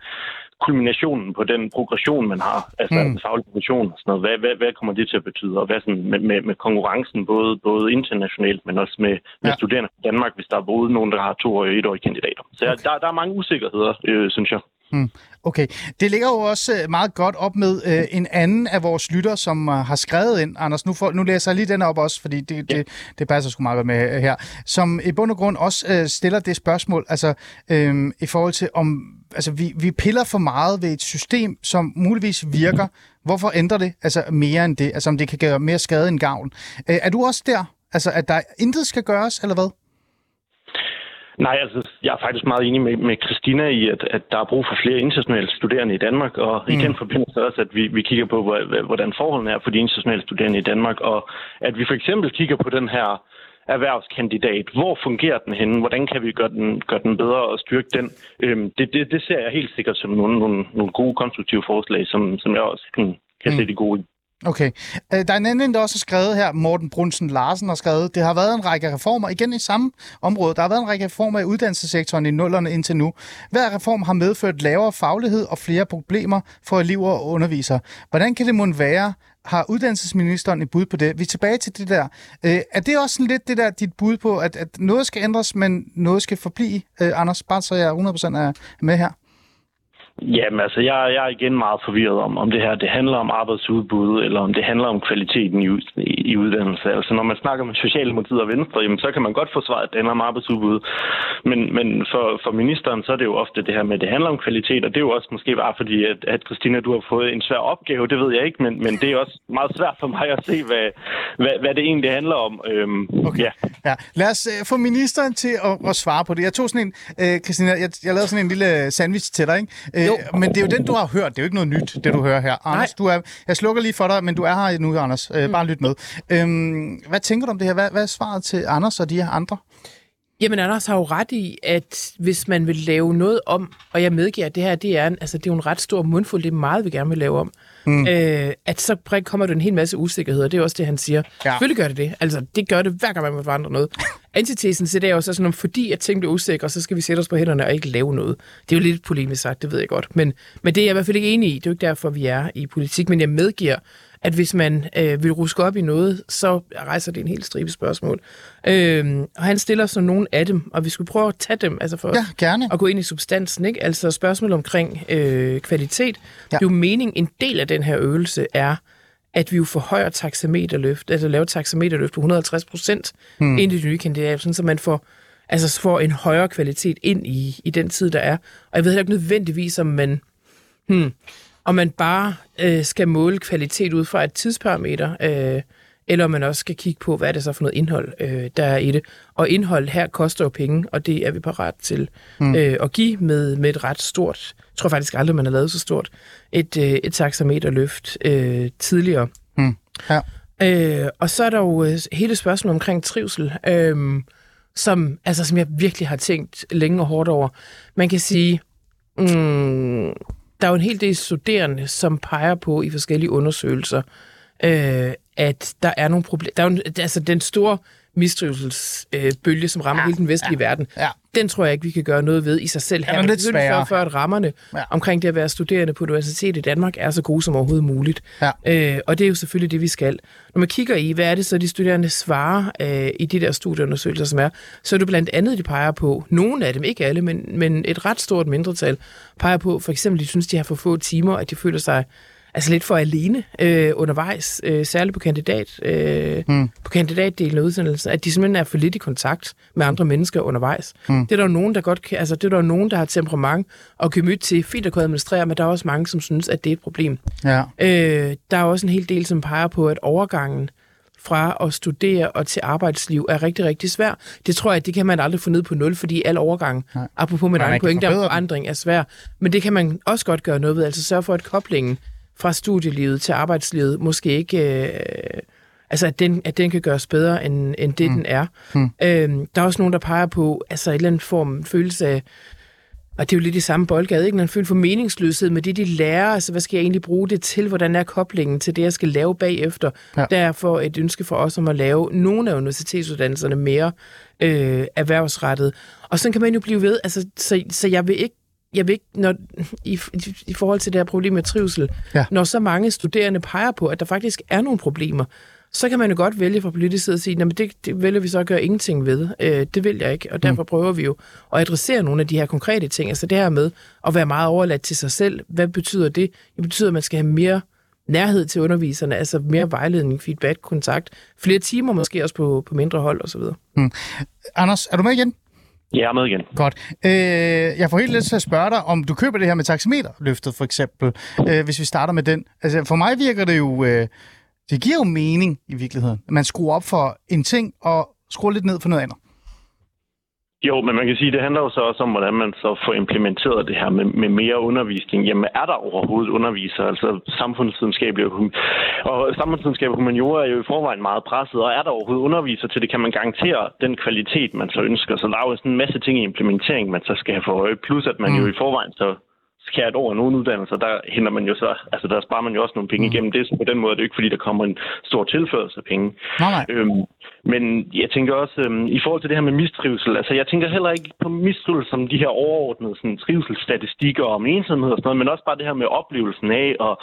kulminationen på den progression, man har, altså mm. faglig progression og sådan noget. Hvad, hvad, hvad kommer det til at betyde? Og hvad sådan med, med, med konkurrencen, både, både internationalt, men også med, med Ja. studerende fra Danmark, hvis der er både nogen, der har to og etårige kandidater. Så okay. der, der er mange usikkerheder, øh, synes jeg. Okay. Det ligger jo også øh, meget godt op med øh, en anden af vores lytter, som øh, har skrevet ind. Anders, nu, får, nu læser jeg lige den op også, fordi det, Ja. det, det passer sgu meget godt med øh, her. Som i bund og grund også øh, stiller det spørgsmål, altså øh, i forhold til om, altså vi, vi piller for meget ved et system, som muligvis virker. Hvorfor ændre det altså mere end det? Altså om det kan gøre mere skade end gavn. Øh, er du også der? Altså at der intet skal gøres, eller hvad? Nej, altså, jeg er faktisk meget enig med, med Christina i, at, at der er brug for flere internationale studerende i Danmark, og i den forbindelse også, at vi, vi kigger på, hvor- hvor- hvordan forholdene er for de internationale studerende i Danmark, og at vi for eksempel kigger på den her erhvervskandidat. Hvor fungerer den henne? Hvordan kan vi gøre den, gøre den bedre og styrke den? Øhm, det, det, det ser jeg helt sikkert som nogle, nogle, nogle gode konstruktive forslag, som, som jeg også kan, kan se det gode i. Okay. Øh, der er en anden, der også har skrevet her, Morten Brunsen Larsen har skrevet, det har været en række reformer, igen i samme område, der har været en række reformer i uddannelsessektoren i nullerne indtil nu. Hver reform har medført lavere faglighed og flere problemer for elever og undervisere. Hvordan kan det måtte være, har uddannelsesministeren et bud på det? Vi er tilbage til det der. Øh, er det også sådan lidt det der, dit bud på, at, at noget skal ændres, men noget skal forblive? Øh, Anders, bare så jeg 100% er med her. Jamen altså, jeg, jeg er igen meget forvirret om, om det her det handler om arbejdsudbud, eller om det handler om kvaliteten i, i, i uddannelse. Altså når man snakker med Socialdemokratiet og Venstre, jamen, så kan man godt forsvare, at det handler om arbejdsudbud. Men, men for, for ministeren, så er det jo ofte det her med, at det handler om kvalitet, og det er jo også måske bare fordi, at, at Christina, du har fået en svær opgave, det ved jeg ikke, men, men det er også meget svært for mig at se, hvad, hvad, hvad det egentlig handler om. Øhm, Okay. Ja. Ja, lad os øh, få ministeren til at, at svare på det. Jeg tog sådan en, øh, Christina, jeg, jeg lavede sådan en lille sandwich til dig, ikke? Øh, Jo. men det er jo den, du har hørt. Det er jo ikke noget nyt, det du hører her. Anders, du er, jeg slukker lige for dig, men du er her nu, Anders. Øh, bare lyt med. Øhm, hvad tænker du om det her? Hvad, hvad er svaret til Anders og de her andre? Jamen, Anders har jo ret i, at hvis man vil lave noget om, og jeg medgiver, at det her det er, en, altså, det er jo en ret stor mundfuld, det er meget, vi gerne vil lave om, mm. øh, at så kommer der en hel masse usikkerheder. Det er også det, han siger. Ja. Selvfølgelig gør det det. Altså, det gør det, hver gang man vil forandre noget. Antitesen så det er jo så sådan, om fordi at ting bliver usikre, så skal vi sætte os på hænderne og ikke lave noget. Det er jo lidt polemisk sagt, det ved jeg godt. Men, men det er jeg i hvert fald ikke enig i. Det er jo ikke derfor, vi er i politik. Men jeg medgiver, at hvis man øh, vil ruske op i noget, så rejser det en helt stribe spørgsmål. Øh, og han stiller så nogle af dem, og vi skulle prøve at tage dem, altså for Ja, gerne. at gå ind i substansen, ikke? Altså spørgsmål omkring øh, kvalitet. Ja. Det er jo meningen, en del af den her øvelse er, at vi jo forhøjer taxameterløft, altså laver taxameterløft på 150 procent hmm. ind i de nye kandidater, sådan, så man får altså får en højere kvalitet ind i, i den tid, der er. Og jeg ved heller ikke nødvendigvis, om man, hmm, om man bare øh, skal måle kvalitet ud fra et tidsparameter, øh, eller om man også skal kigge på, hvad er det så for noget indhold, øh, der er i det. Og indhold her koster jo penge, og det er vi parat til mm. øh, at give med, med et ret stort, jeg tror faktisk aldrig, man har lavet så stort, et, øh, et taxameterløft øh, tidligere. Mm. Ja. Øh, og så er der jo øh, hele spørgsmålet omkring trivsel, øh, som, altså, som jeg virkelig har tænkt længe og hårdt over. Man kan sige, mm, der er jo en hel del studerende, som peger på i forskellige undersøgelser, øh, at der er nogle problemer. Der er jo, altså den store mistrivselsbølge, øh, som rammer ja, hele den vestlige ja, verden, ja. den tror jeg ikke, vi kan gøre noget ved i sig selv her. Ja, lidt sværere. For, at rammerne ja. omkring det at være studerende på universitet i Danmark er så gode som overhovedet muligt. Ja. Øh, og det er jo selvfølgelig det, vi skal. Når man kigger i, hvad er det så, de studerende svarer øh, i de der studieundersøgelser, som er, så er det blandt andet, de peger på, nogle af dem, ikke alle, men, men et ret stort mindretal, peger på, for eksempel, de synes, de har for få timer, at de føler sig altså lidt for alene øh, undervejs, øh, særligt på kandidat, øh, mm. på kandidatdelen af udsendelsen, at de simpelthen er for lidt i kontakt med andre mennesker undervejs. Mm. Det er der jo nogen, der godt kan, altså det er der jo nogen, der har temperament og gemyt til, fint at kunne administrere, men der er også mange, som synes, at det er et problem. Ja. Øh, der er også en hel del, som peger på, at overgangen fra at studere og til arbejdsliv er rigtig, rigtig svær. Det tror jeg, det kan man aldrig få ned på nul, fordi al overgang, Nej. apropos med egen pointe om forandring, er svær. Men det kan man også godt gøre noget ved, altså sørge for, at koblingen fra studielivet til arbejdslivet måske ikke... Øh, altså, at den, at den kan gøres bedre, end, end det, mm. den er. Mm. Øhm, der er også nogen, der peger på altså, et eller andet form følelse af, og det er jo lidt i samme boldgade, ikke? En følelse for meningsløshed med det, de lærer. Altså, hvad skal jeg egentlig bruge det til? Hvordan er koblingen til det, jeg skal lave bagefter? Ja. Derfor et ønske for os om at lave nogle af universitetsuddannelserne mere øh, erhvervsrettet. Og så kan man jo blive ved. Altså, så, så jeg vil ikke jeg vil ikke, når, i, i forhold til det her problem med trivsel, ja. når så mange studerende peger på, at der faktisk er nogle problemer, så kan man jo godt vælge fra politisk side at sige, at det, det vælger vi så at gøre ingenting ved. Øh, det vil jeg ikke, og derfor mm. prøver vi jo at adressere nogle af de her konkrete ting. Altså det her med at være meget overladt til sig selv. Hvad betyder det? Det betyder, at man skal have mere nærhed til underviserne, altså mere vejledning, feedback, kontakt, flere timer måske også på, på mindre hold osv. Mm. Anders, er du med igen? Jeg er med igen. Godt. Øh, jeg får helt lidt til at spørge dig, om du køber det her med taxameterløftet, for eksempel, øh, hvis vi starter med den. Altså, for mig virker det jo... Øh, det giver jo mening i virkeligheden. Man skruer op for en ting og skruer lidt ned for noget andet. Jo, men man kan sige, at det handler jo så også om, hvordan man så får implementeret det her med, med mere undervisning. Jamen, er der overhovedet underviser? Altså, samfundsvidenskabelig og samfundsvidenskab og humaniora er jo i forvejen meget presset, og er der overhovedet underviser til det, kan man garantere den kvalitet, man så ønsker. Så der er jo sådan en masse ting i implementering, man så skal have for øje. Plus, at man mm. jo i forvejen så skæret over nogle uddannelser, der henter man jo så, altså der sparer man jo også nogle penge mm. igennem det, så på den måde er det ikke, fordi der kommer en stor tilførsel af penge. Nej, nej. Øhm, men jeg tænker også, øhm, i forhold til det her med mistrivsel, altså jeg tænker heller ikke på mistrivsel som de her overordnede sådan, trivselsstatistikker om ensomhed og sådan noget, men også bare det her med oplevelsen af at,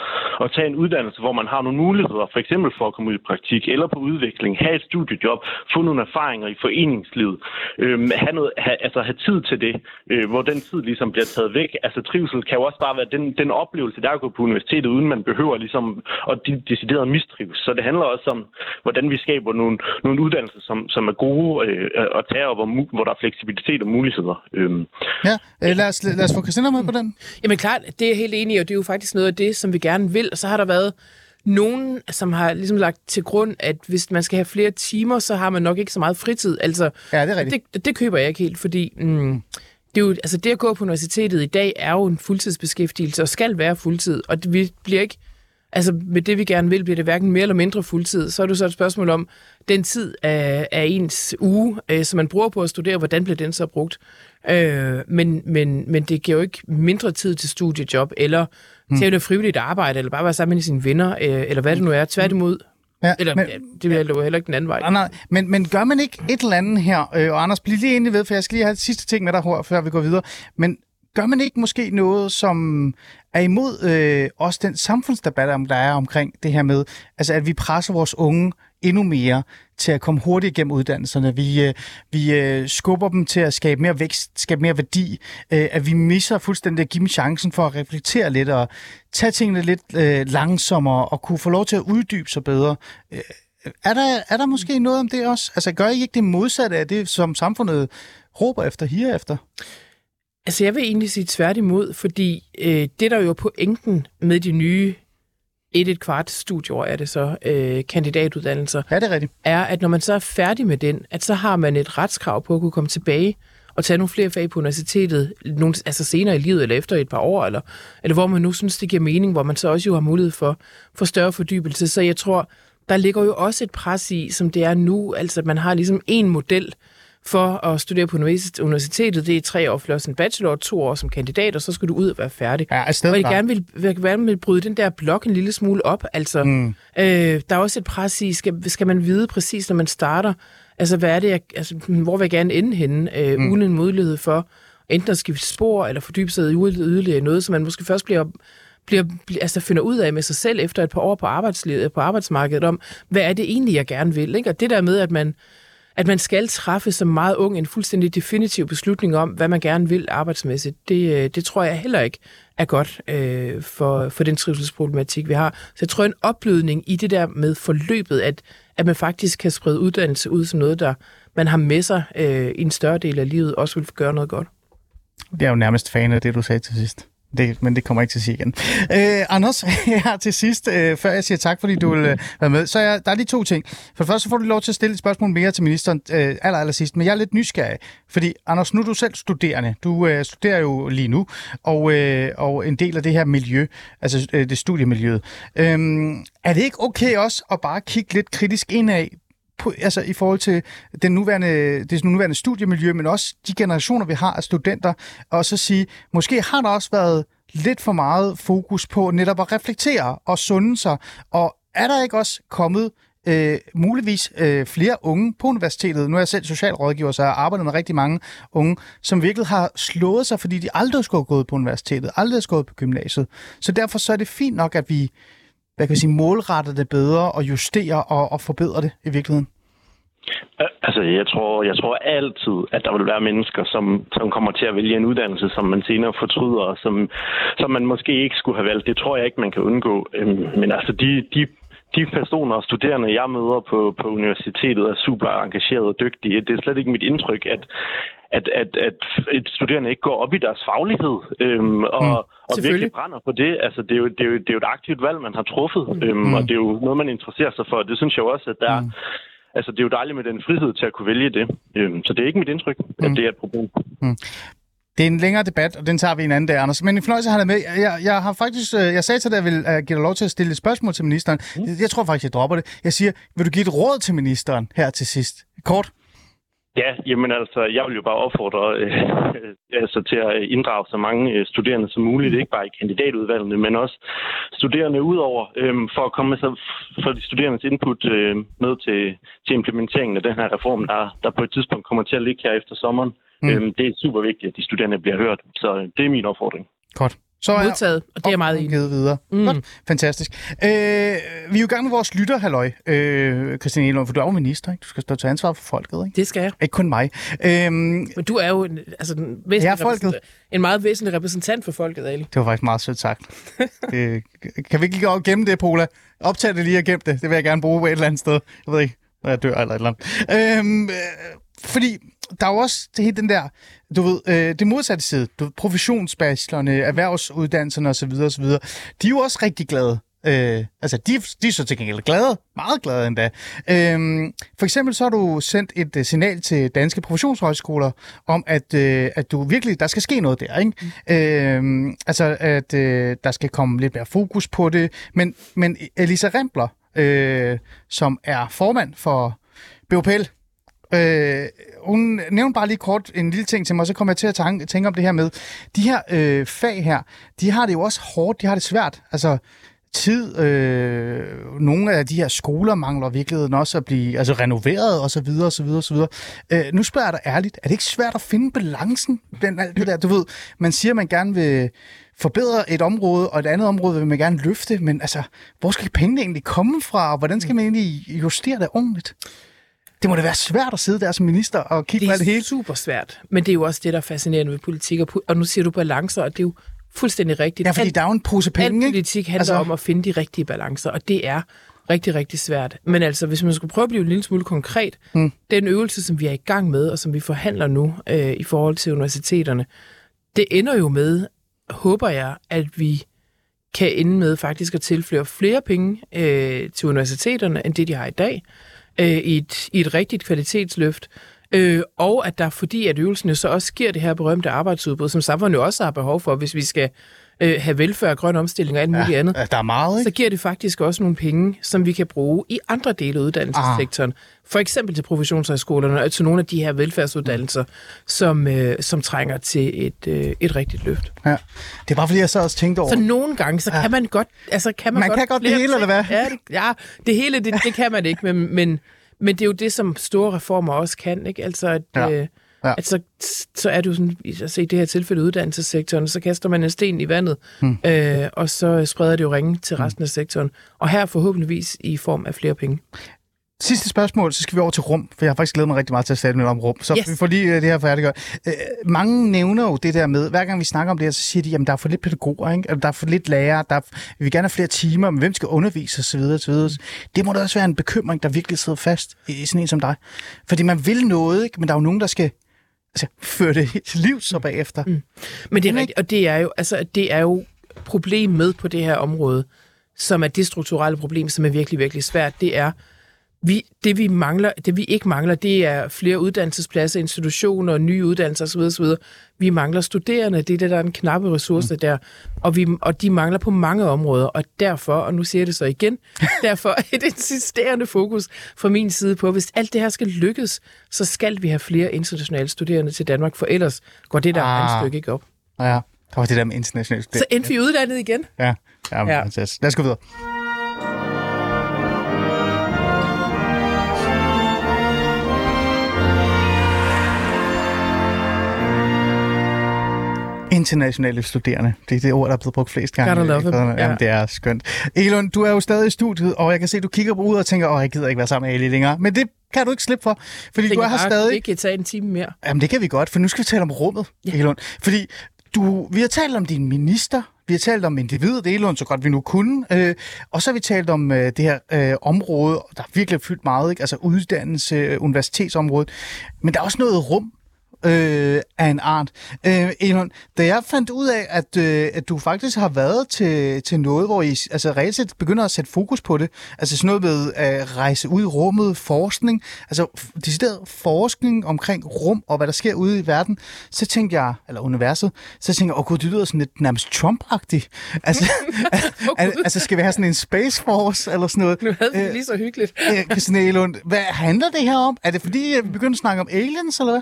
at tage en uddannelse, hvor man har nogle muligheder, for eksempel for at komme ud i praktik eller på udvikling, have et studiejob, få nogle erfaringer i foreningslivet, øhm, have, noget, have, altså have tid til det, øh, hvor den tid ligesom bliver taget væk. Altså trivsel kan jo også bare være den, den oplevelse, der er at gå på universitetet, uden man behøver ligesom at de, decideret mistrives. Så det handler også om, hvordan vi skaber nogle, nogle uddannelser, som, som er gode øh, at tage, og hvor, hvor der er fleksibilitet og muligheder. Øhm. Ja, øh, lad, os, lad os få Christina med på den. Jamen klart, det er helt enig, og det er jo faktisk noget af det, som vi gerne vil. Og så har der været nogen, som har ligesom lagt til grund, at hvis man skal have flere timer, så har man nok ikke så meget fritid. Altså, ja, det er rigtigt. Det, det køber jeg ikke helt, fordi... Mm, det, er jo, altså det at gå på universitetet i dag er jo en fuldtidsbeskæftigelse og skal være fuldtid, og det, vi bliver ikke, altså med det vi gerne vil, bliver det hverken mere eller mindre fuldtid. Så er det så et spørgsmål om den tid af, af ens uge, øh, som man bruger på at studere, hvordan bliver den så brugt. Øh, men, men, men det giver jo ikke mindre tid til studiejob, eller til at frivilligt arbejde, eller bare være sammen med sine venner, øh, eller hvad det nu er. Tværtimod, Ja, Eller, men, det vil jeg love heller ikke den anden vej. Nej, nej, men, men gør man ikke et eller andet her, øh, og Anders, bliv lige enig ved, for jeg skal lige have et sidste ting med dig, før vi går videre, men gør man ikke måske noget, som er imod øh, også den samfundsdebat, der er omkring det her med, altså at vi presser vores unge endnu mere til at komme hurtigt igennem uddannelserne. Vi, øh, vi øh, skubber dem til at skabe mere vækst, skabe mere værdi. Øh, at vi misser fuldstændig at give dem chancen for at reflektere lidt og tage tingene lidt øh, langsommere og kunne få lov til at uddybe sig bedre. Øh, er der, er der måske noget om det også? Altså gør I ikke det modsatte af det, som samfundet råber efter, higer efter? Altså, jeg vil egentlig sige tværtimod, fordi øh, det, der jo er pointen med de nye et et kvart studieår er det så, øh, kandidatuddannelser, Ja, det er rigtigt. er, at når man så er færdig med den, at så har man et retskrav på at kunne komme tilbage og tage nogle flere fag på universitetet, nogle, altså senere i livet, eller efter et par år, eller, eller hvor man nu synes, det giver mening, hvor man så også jo har mulighed for, for større fordybelse. Så jeg tror, der ligger jo også et pres i, som det er nu, altså at man har ligesom en model for at studere på universitet- universitetet. Det er tre år plus en bachelor, to år som kandidat, og så skal du ud og være færdig. Ja, Og jeg gerne vil, gerne vil bryde den der blok en lille smule op. Altså, mm. øh, der er også et pres i, skal, skal man vide præcis, når man starter, altså, hvad er det, jeg, altså, hvor vil jeg gerne ende henne, øh, mm. uden en mulighed for enten at skifte spor, eller fordybe sig i yderligere i noget, som man måske først bliver bliver, bliver, altså finder ud af med sig selv efter et par år på arbejdslivet, på arbejdsmarkedet om, hvad er det egentlig, jeg gerne vil. Ikke? Og det der med, at man, at man skal træffe som meget ung en fuldstændig definitiv beslutning om, hvad man gerne vil arbejdsmæssigt, det, øh, det tror jeg heller ikke er godt øh, for, for den trivselsproblematik, vi har. Så jeg tror, en oplydning i det der med forløbet, at, at man faktisk kan sprede uddannelse ud som noget, der man har med sig øh, i en større del af livet, også vil gøre noget godt. Det er jo nærmest fan af det, du sagde til sidst. Det, men det kommer jeg ikke til at sige igen. Øh, Anders, her til sidst, øh, før jeg siger tak, fordi du vil øh, være med, så er, der er lige to ting. For det første så får du lov til at stille et spørgsmål mere til ministeren øh, aller, aller sidst, men jeg er lidt nysgerrig, fordi Anders, nu er du selv studerende. Du øh, studerer jo lige nu, og, øh, og en del af det her miljø, altså øh, det studiemiljøet. Øh, er det ikke okay også at bare kigge lidt kritisk indad på, altså i forhold til den nuværende, det nuværende studiemiljø, men også de generationer, vi har af studenter, og så sige, måske har der også været lidt for meget fokus på netop at reflektere og sunde sig, og er der ikke også kommet øh, muligvis øh, flere unge på universitetet. Nu er jeg selv socialrådgiver, så jeg arbejder med rigtig mange unge, som virkelig har slået sig, fordi de aldrig skulle have gået på universitetet, aldrig skulle have gået på gymnasiet. Så derfor så er det fint nok, at vi hvad kan vi sige, målrette det bedre og justerer og, og forbedrer det i virkeligheden. Altså, jeg tror, jeg tror altid, at der vil være mennesker, som, som kommer til at vælge en uddannelse, som man senere fortryder, og som, som man måske ikke skulle have valgt. Det tror jeg ikke, man kan undgå. Øhm, Men altså, de, de, de personer og studerende, jeg møder på, på universitetet, er super engagerede og dygtige. Det er slet ikke mit indtryk, at, at, at, at et studerende ikke går op i deres faglighed øhm, og, mm, og virkelig brænder på det. Altså, det, er jo, det, er jo, det er jo et aktivt valg, man har truffet, øhm, og det er jo noget, man interesserer sig for. Det synes jeg også, at der mm. Altså, det er jo dejligt med den frihed til at kunne vælge det. Øhm, så det er ikke mit indtryk, at Mm. det er et problem. Det er en længere debat, og den tager vi en anden dag, Anders. Men en fornøjelse at have dig med. Jeg, jeg har faktisk, øh, jeg sagde til dig, at jeg vil uh, give dig lov til at stille et spørgsmål til ministeren. Mm. Jeg, jeg tror faktisk, jeg dropper det. Jeg siger, vil du give et råd til ministeren her til sidst? Kort. Ja, jamen altså, jeg vil jo bare opfordre øh, altså, til at inddrage så mange øh, studerende som muligt, ikke bare i kandidatudvalgene, men også studerende udover, øh, for at komme med så for de studerendes input øh, med til, til implementeringen af den her reform, der, der på et tidspunkt kommer til at ligge her efter sommeren. Mm. Øh, det er super vigtigt, at de studerende bliver hørt, så øh, det er min opfordring. Godt. Så er Modtaget, og det er jeg meget enig videre. Mm. Godt. Fantastisk. Øh, vi er jo i gang med vores lytter, halløj, øh, Christiane Elund, for du er jo minister, ikke? Du skal stå til ansvar for folket, ikke? Det skal jeg. Ikke kun mig. Øhm, Men du er jo en, altså, en, Jeg er væsentlig folket. en meget væsentlig repræsentant for folket, Ali. det var faktisk meget sødt sagt. det, kan vi ikke lige gemme det, Pola? Optag det lige og gem det. Det vil jeg gerne bruge på et eller andet sted. Jeg ved ikke, når jeg dør eller et eller andet. Øhm, øh, fordi der er jo også det hele den der, du ved, øh, det modsatte side. Du ved, professionsbachelorerne, erhvervsuddannelserne osv. osv. De er jo også rigtig glade. Øh, altså, de, de er så til gengæld glade. Meget glade endda. Øhm, for eksempel så har du sendt et uh, signal til danske professionshøjskoler om, at, øh, at du virkelig, der skal ske noget der, ikke? Mm. Øhm, altså, at øh, der skal komme lidt mere fokus på det. Men, men Elisa Rempler, øh, som er formand for BOPL, Øh, hun nævnte bare lige kort en lille ting til mig, så kommer jeg til at tænke, tænke om det her med, de her øh, fag her, de har det jo også hårdt, de har det svært. Altså tid, øh, nogle af de her skoler mangler virkeligheden også at blive altså, renoveret og så videre, og så videre, og så videre. Øh, nu spørger jeg dig ærligt, er det ikke svært at finde balancen blandt alt det der? Du ved, man siger, at man gerne vil forbedre et område, og et andet område vil man gerne løfte, men altså, hvor skal pengene egentlig komme fra, og hvordan skal man egentlig justere det ordentligt? Det må da være svært at sidde der som minister og kigge Det på alt det er hele. super svært, men det er jo også det, der er fascinerende ved politik. Og, og nu siger du balancer, og det er jo fuldstændig rigtigt. Ja, fordi der er jo en pose penge, ikke? politik handler altså... om at finde de rigtige balancer, og det er rigtig, rigtig svært. Men altså, hvis man skulle prøve at blive en lille smule konkret, mm. den øvelse, som vi er i gang med, og som vi forhandler nu øh, i forhold til universiteterne, det ender jo med, håber jeg, at vi kan ende med faktisk at tilføre flere penge øh, til universiteterne, end det de har i dag, øh, i, et, i et rigtigt kvalitetsløft. Øh, og at der, fordi at øvelsen så også giver det her berømte arbejdsudbud, som samfundet jo også har behov for, hvis vi skal øh, have velfærd, grøn omstilling og alt muligt andet, Ja, der er meget, så ikke? giver det faktisk også nogle penge, som vi kan bruge i andre dele af uddannelsessektoren. Ah. For eksempel til professionshøjskolerne og til nogle af de her velfærdsuddannelser, som, øh, som trænger til et, øh, et rigtigt løft. Ja. Det er bare fordi, jeg så også tænkte over... Så nogle gange, så kan man godt... Altså, kan man, Man godt kan godt det hele, eller hvad? Ja, det, ja, det hele, det, det kan man ikke, men, men, men det er jo det, som store reformer også kan, ikke? Altså, at, Ja. ja. Øh, Ja. at så, så er det jo sådan, altså i det her tilfælde uddannelsessektoren, så kaster man en sten i vandet, hmm. øh, og så spreder det jo ringe til resten af sektoren. Og her forhåbentligvis i form af flere penge. Sidste spørgsmål, så skal vi over til rum, for jeg har faktisk glædet mig rigtig meget til at tale lidt om rum. Så Yes. vi får lige øh, det her færdiggjort. Øh, mange nævner jo det der med, hver gang vi snakker om det her, så siger de, at der er for lidt pædagoger, ikke? Eller der er for lidt lærere, der er, vi vil gerne have flere timer, men hvem skal undervise osv. osv. Det må da også være en bekymring, der virkelig sidder fast i i sådan en som dig. Fordi man vil noget, ikke? men der er jo nogen, der skal altså, føre det til liv så bagefter. Mm. Men det er rigtigt, og det er jo, altså, det er jo problem med på det her område, som er det strukturelle problem, som er virkelig, virkelig svært, det er, vi, det vi mangler, det vi ikke mangler, det er flere uddannelsespladser, institutioner, nye uddannelser osv. osv. Vi mangler studerende, det er det, der er en knappe ressource der, og, vi, og de mangler på mange områder, og derfor, og nu siger jeg det så igen, derfor er et insisterende fokus fra min side på, hvis alt det her skal lykkes, så skal vi have flere internationale studerende til Danmark, for ellers går det der Ah. stykke ikke op. Ja, der var det der med internationalt Så endte vi uddannet igen. Ja, ja, ja. Ja. Lad os gå videre. Internationale studerende. Det er det ord, der er blevet brugt flest gange. Gotta love them. Jamen, ja. det er skønt. Elon, du er jo stadig i studiet, og jeg kan se, at du kigger på ud og tænker, åh, jeg gider ikke være sammen med Ali længere. Men det kan du ikke slippe for, fordi du er her stadig. Det kan tage en time mere. Jamen, det kan vi godt, for nu skal vi tale om rummet, ja. Elon. Fordi du, vi har talt om din minister, vi har talt om individet, Elon, så godt vi nu kunne, øh, og så har vi talt om øh, det her øh, område, der virkelig har fyldt meget, ikke? altså uddannelse, øh, universitetsområdet, men der er også noget rum, øh, af en art. Øh, Elon, da jeg fandt ud af, at, øh, at du faktisk har været til, til noget, hvor I altså, reelt set begynder at sætte fokus på det, altså sådan noget med at rejse ud i rummet, forskning, altså decideret forskning omkring rum og hvad der sker ude i verden, så tænkte jeg, eller universet, så tænkte jeg, åh gud, det lyder sådan lidt nærmest Trump-agtigt. Altså, al, altså skal vi have sådan en Space Force eller sådan noget? Nu havde vi Øh, det lige så hyggeligt. Øh, Christine Elund, hvad handler det her om? Er det fordi, vi begynder at snakke om aliens, eller hvad?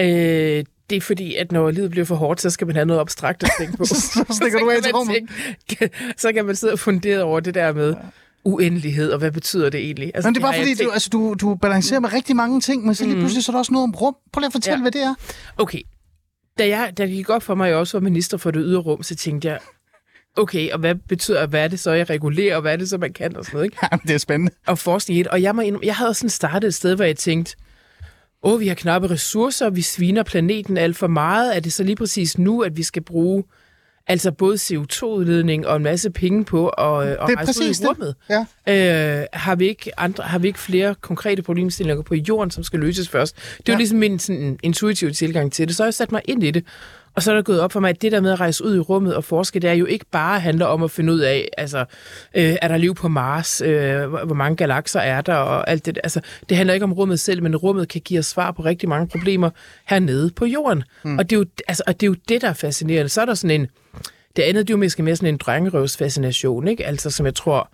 Øh, det er fordi, at når livet bliver for hårdt, så skal man have noget abstrakt at tænke på. Så stikker du af til rummet. tænke- så kan man sidde og fundere over det der med uendelighed, og hvad betyder det egentlig? Altså, Men det er bare fordi, du, altså, du, du balancerer med rigtig mange ting, men så lige pludselig så er der også noget om rum. Prøv lige at fortælle, ja. Ja. hvad det er. Okay, da, jeg, da det gik op for mig, at jeg også var minister for det ydre rum, så tænkte jeg, okay, og hvad betyder, hvad er det så, jeg regulerer, og hvad er det så, man kan, og sådan noget, ikke? Jamen, det er spændende. og forskning i det. Og jeg, må indrømme, jeg havde sådan startet et sted, hvor jeg tænkte, åh, vi har knappe ressourcer, vi sviner planeten alt for meget. Er det så lige præcis nu, at vi skal bruge altså både CO2-udledning og en masse penge på at, at Det er rejse ud i det. rummet? Ja. Øh, har, vi ikke andre, har vi ikke flere konkrete problemstillinger på jorden, som skal løses først? Det er jo ligesom min sådan, intuitive tilgang til det. Så har jeg sat mig ind i det. Og så er der gået op for mig, at det der med at rejse ud i rummet og forske, det er jo ikke bare handler om at finde ud af, altså, øh, er der liv på Mars? Øh, hvor mange galakser er der? Og alt det, altså, det handler ikke om rummet selv, men rummet kan give os svar på rigtig mange problemer hernede på jorden. Mm. Og, det er jo, altså, og det er jo det, der er fascinerende. Så er der sådan en... Det andet det er jo måske mere sådan en drengerøvsfascination, ikke? Altså, som jeg tror,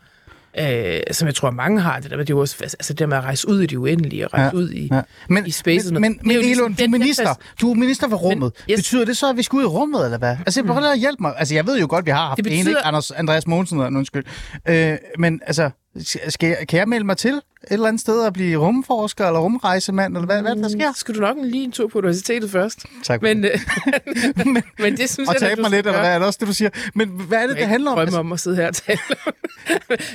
øh, som jeg tror, mange har. Det der, med, det også, altså, det med at rejse ud i det uendelige, og rejse Ja, ud i, Ja. Men, i space. men, men, men Elon, du er minister. Du er minister for rummet. Men- yes. Betyder det så, at vi skal ud i rummet, eller hvad? Altså, prøv lige at hjælpe mig. Altså, jeg ved jo godt, vi har haft Det betyder... en, ikke? Anders, Andreas Mogensen, undskyld. Øh, men altså, skal jeg, kan jeg melde mig til et eller andet sted og blive rumforsker eller rumrejsemand, eller hvad, hvad er det, der sker? Skal du nok lige en tur på universitetet først. Tak Men, det. øh, men, men det synes Og jeg, da, tabe mig lidt, eller hvad er det også det, du siger? Men hvad er det, Jeg det handler om? drømmer Altså, om at sidde her og tale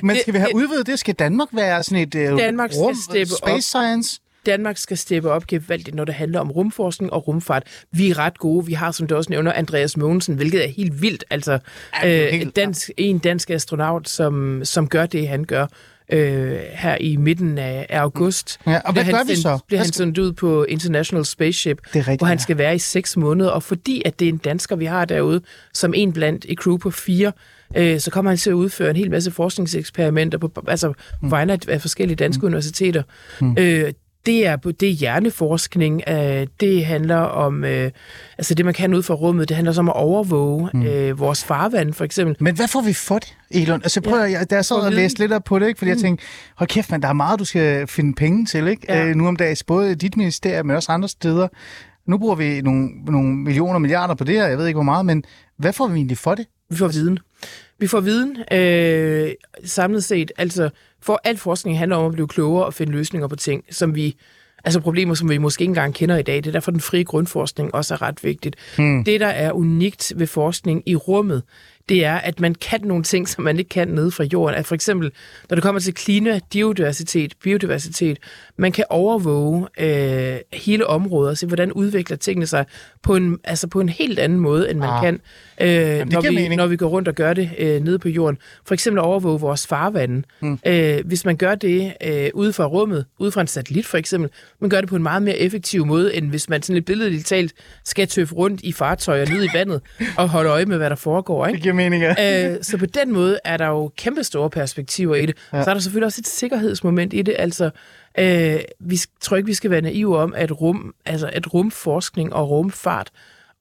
men skal vi have det- udvidet det? Skal Danmark være sådan et uh, Danmark skal rum, steppe op. space science? Danmark skal steppe op gevaldigt, når det handler om rumforskning og rumfart. Vi er ret gode. Vi har, som du også nævner, Andreas Mogensen, hvilket er helt vildt. Altså, Ja, øh, helt- dansk, en dansk astronaut, som, som gør det, han gør øh, her i midten af, af august. Ja, og hvad gør han vi så? Bliver han skal- sendt ud på International Spaceship, Det rigtigt, hvor han ja. skal være i seks måneder. Og fordi at det er en dansker, vi har derude, som en blandt et crew på fire, øh, så kommer han til at udføre en hel masse forskningseksperimenter på, altså, på vegne af, af forskellige danske mm. universiteter. Mm. Øh, det er, det er hjerneforskning. Øh, det handler om, øh, altså det man kan ud fra rummet, det handler så om at overvåge mm. øh, vores farvand, for eksempel. Men hvad får vi for det, Elon? Altså prøv at, jeg, da jeg sad og læste lidt op på det, ikke? fordi mm. jeg tænkte, hold kæft, man, der er meget, du skal finde penge til, ikke? Ja. Øh, nu om dagen, både i dit ministerium, men også andre steder. Nu bruger vi nogle, nogle millioner milliarder på det her, jeg ved ikke hvor meget, men hvad får vi egentlig for det? Vi får viden. Vi får viden øh, samlet set. Altså, for al forskning handler om at blive klogere og finde løsninger på ting, som vi altså problemer, som vi måske ikke engang kender i dag. Det er derfor, den frie grundforskning også er ret vigtigt. Hmm. Det, der er unikt ved forskning i rummet, det er, at man kan nogle ting, som man ikke kan nede fra jorden. At for eksempel, når det kommer til klima, diversitet, biodiversitet, man kan overvåge øh, hele området og se, hvordan udvikler tingene sig på en, altså på en helt anden måde, end man Ah. kan, øh, når, vi, mening. når vi går rundt og gør det øh, nede på jorden. For eksempel overvåge vores farvande. Mm. Øh, hvis man gør det øh, ude fra rummet, ude fra en satellit for eksempel, man gør det på en meget mere effektiv måde, end hvis man sådan lidt billedligt talt skal tøffe rundt i fartøjer nede i vandet og holde øje med, hvad der foregår. Ikke? Mening, ja. Øh, så på den måde er der jo kæmpe store perspektiver i det. Ja. Så er der selvfølgelig også et sikkerhedsmoment i det. Altså, øh, vi tror ikke, vi skal være naive om, at, rum, altså, at rumforskning og rumfart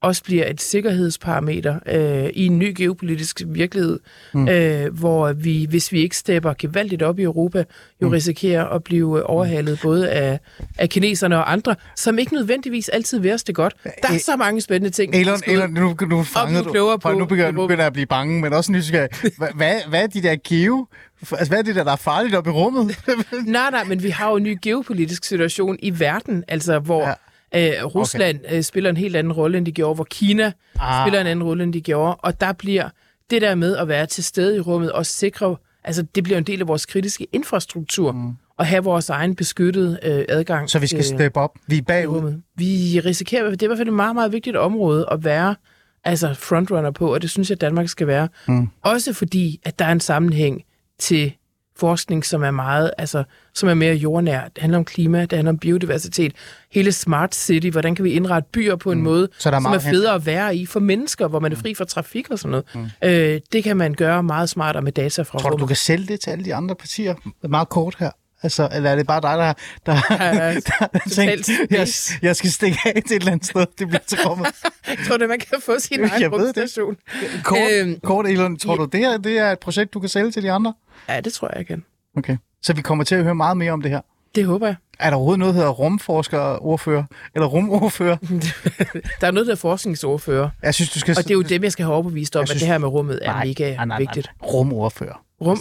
også bliver et sikkerhedsparameter øh, i en ny geopolitisk virkelighed, mm. øh, hvor vi, hvis vi ikke stepper gevaldigt op i Europa, jo mm. risikerer at blive øh, overhalet både af, af kineserne og andre, som ikke nødvendigvis altid vil os det godt. Der er så mange spændende ting. Elon, Elon, nu, nu fangede du. Hold, på nu begynder, nu begynder jeg at blive bange, men også nysgerrig. Hvad, hvad, er de der geo? Altså, hvad er det der, der er farligt oppe i rummet? Nej, nej, men vi har jo en ny geopolitisk situation i verden, altså hvor Ja. Øh, Rusland okay. øh, spiller en helt anden rolle, end de gjorde, hvor Kina Ah. spiller en anden rolle, end de gjorde, og der bliver det der med at være til stede i rummet og sikre, altså det bliver en del af vores kritiske infrastruktur, mm. og have vores egen beskyttede øh, adgang Så vi skal til, steppe op. Vi er bagud. rummet. Vi risikerer, det er i hvert fald et meget, meget vigtigt område at være altså frontrunner på, og det synes jeg, Danmark skal være. Mm. Også fordi, at der er en sammenhæng til forskning, som er meget, altså, som er mere jordnær. Det handler om klima, det handler om biodiversitet. Hele smart city, hvordan kan vi indrette byer på en mm. måde, Så der er som er federe at være i for mennesker, hvor man er fri fra trafik og sådan noget. Mm. Øh, det kan man gøre meget smartere med data fra Tror du, du kan sælge det til alle de andre partier? Meget kort her. Altså, eller er det bare dig, der, der, Ja, ja, der, der tænkt, jeg, jeg skal stikke af til et eller andet sted, det bliver til rummet. Tror du, man kan få sin Jeg egen det. rumstation? Kort, Øhm, kort Elon, tror ja. du, det her det er et projekt, du kan sælge til de andre? Ja, det tror jeg, jeg kan. Okay. Så vi kommer til at høre meget mere om det her. Det håber jeg. Er der overhovedet noget, der hedder rumforsker-ordfører? Eller rumordfører? Der er noget, der er forskningsordfører, Jeg synes, du skal... og det er jo dem, jeg skal have overbevist om, Jeg at synes- det her med rummet er nej, mega nej, nej, vigtigt. Nej. Rumordfører. Rum.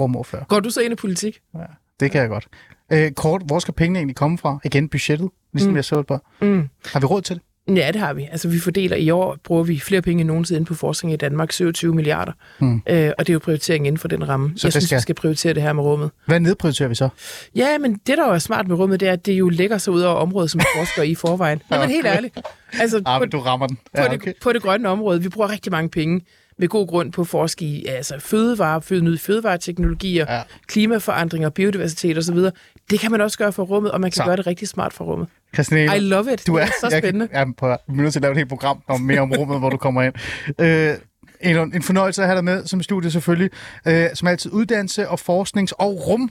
Rumordfører. Går du så ind i politik? Ja, det kan jeg godt. Øh, kort, hvor skal pengene egentlig komme fra? Igen, budgettet, ligesom mm. jeg så på. Mm. Har vi råd til det? Ja, det har vi. Altså, vi fordeler i år, bruger vi flere penge end nogensinde på forskning i Danmark, 27 milliarder. Mm. Øh, og det er jo prioritering inden for den ramme. Så jeg det synes, skal- vi skal prioritere det her med rummet. Hvad nedprioriterer vi så? Ja, men det, der er smart med rummet, det er, at det jo lægger sig ud over området, som forsker i forvejen. Ja, men helt ærligt. Altså, Ah, på, men du rammer den. på, Ja, det, okay. på det grønne område, vi bruger rigtig mange penge med god grund på at forske i altså fødevare, føde, nye fødevareteknologier, Ja. klimaforandringer, biodiversitet osv. Det kan man også gøre for rummet, og man kan Så. gøre det rigtig smart for rummet. Christine I love it. du er, det er så jeg, spændende. Jeg, på, vi er nødt til at lave et helt program om mere om rummet, hvor du kommer ind. Øh, Elon, en fornøjelse at have dig med som studie selvfølgelig. Øh, som altid uddannelse og forsknings- og rum,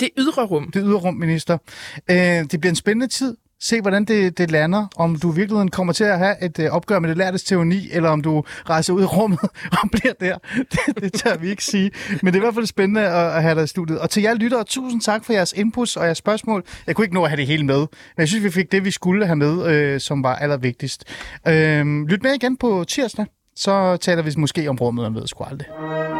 Det ydre rum. det ydre rum, minister. Øh, det bliver en spændende tid. Se, hvordan det, det lander. Om du i virkeligheden kommer til at have et øh, opgør med det lærtes teori, eller om du rejser ud i rummet og bliver der. Det, det tør vi ikke sige. Men det er i hvert fald spændende at, at have dig i studiet. Og til jer lyttere, tusind tak for jeres inputs og jeres spørgsmål. Jeg kunne ikke nå at have det hele med, men jeg synes, vi fik det, vi skulle have med, øh, som var allervigtigst. Øh, lyt med igen på tirsdag, så taler vi måske om rummet, og ved sgu aldrig.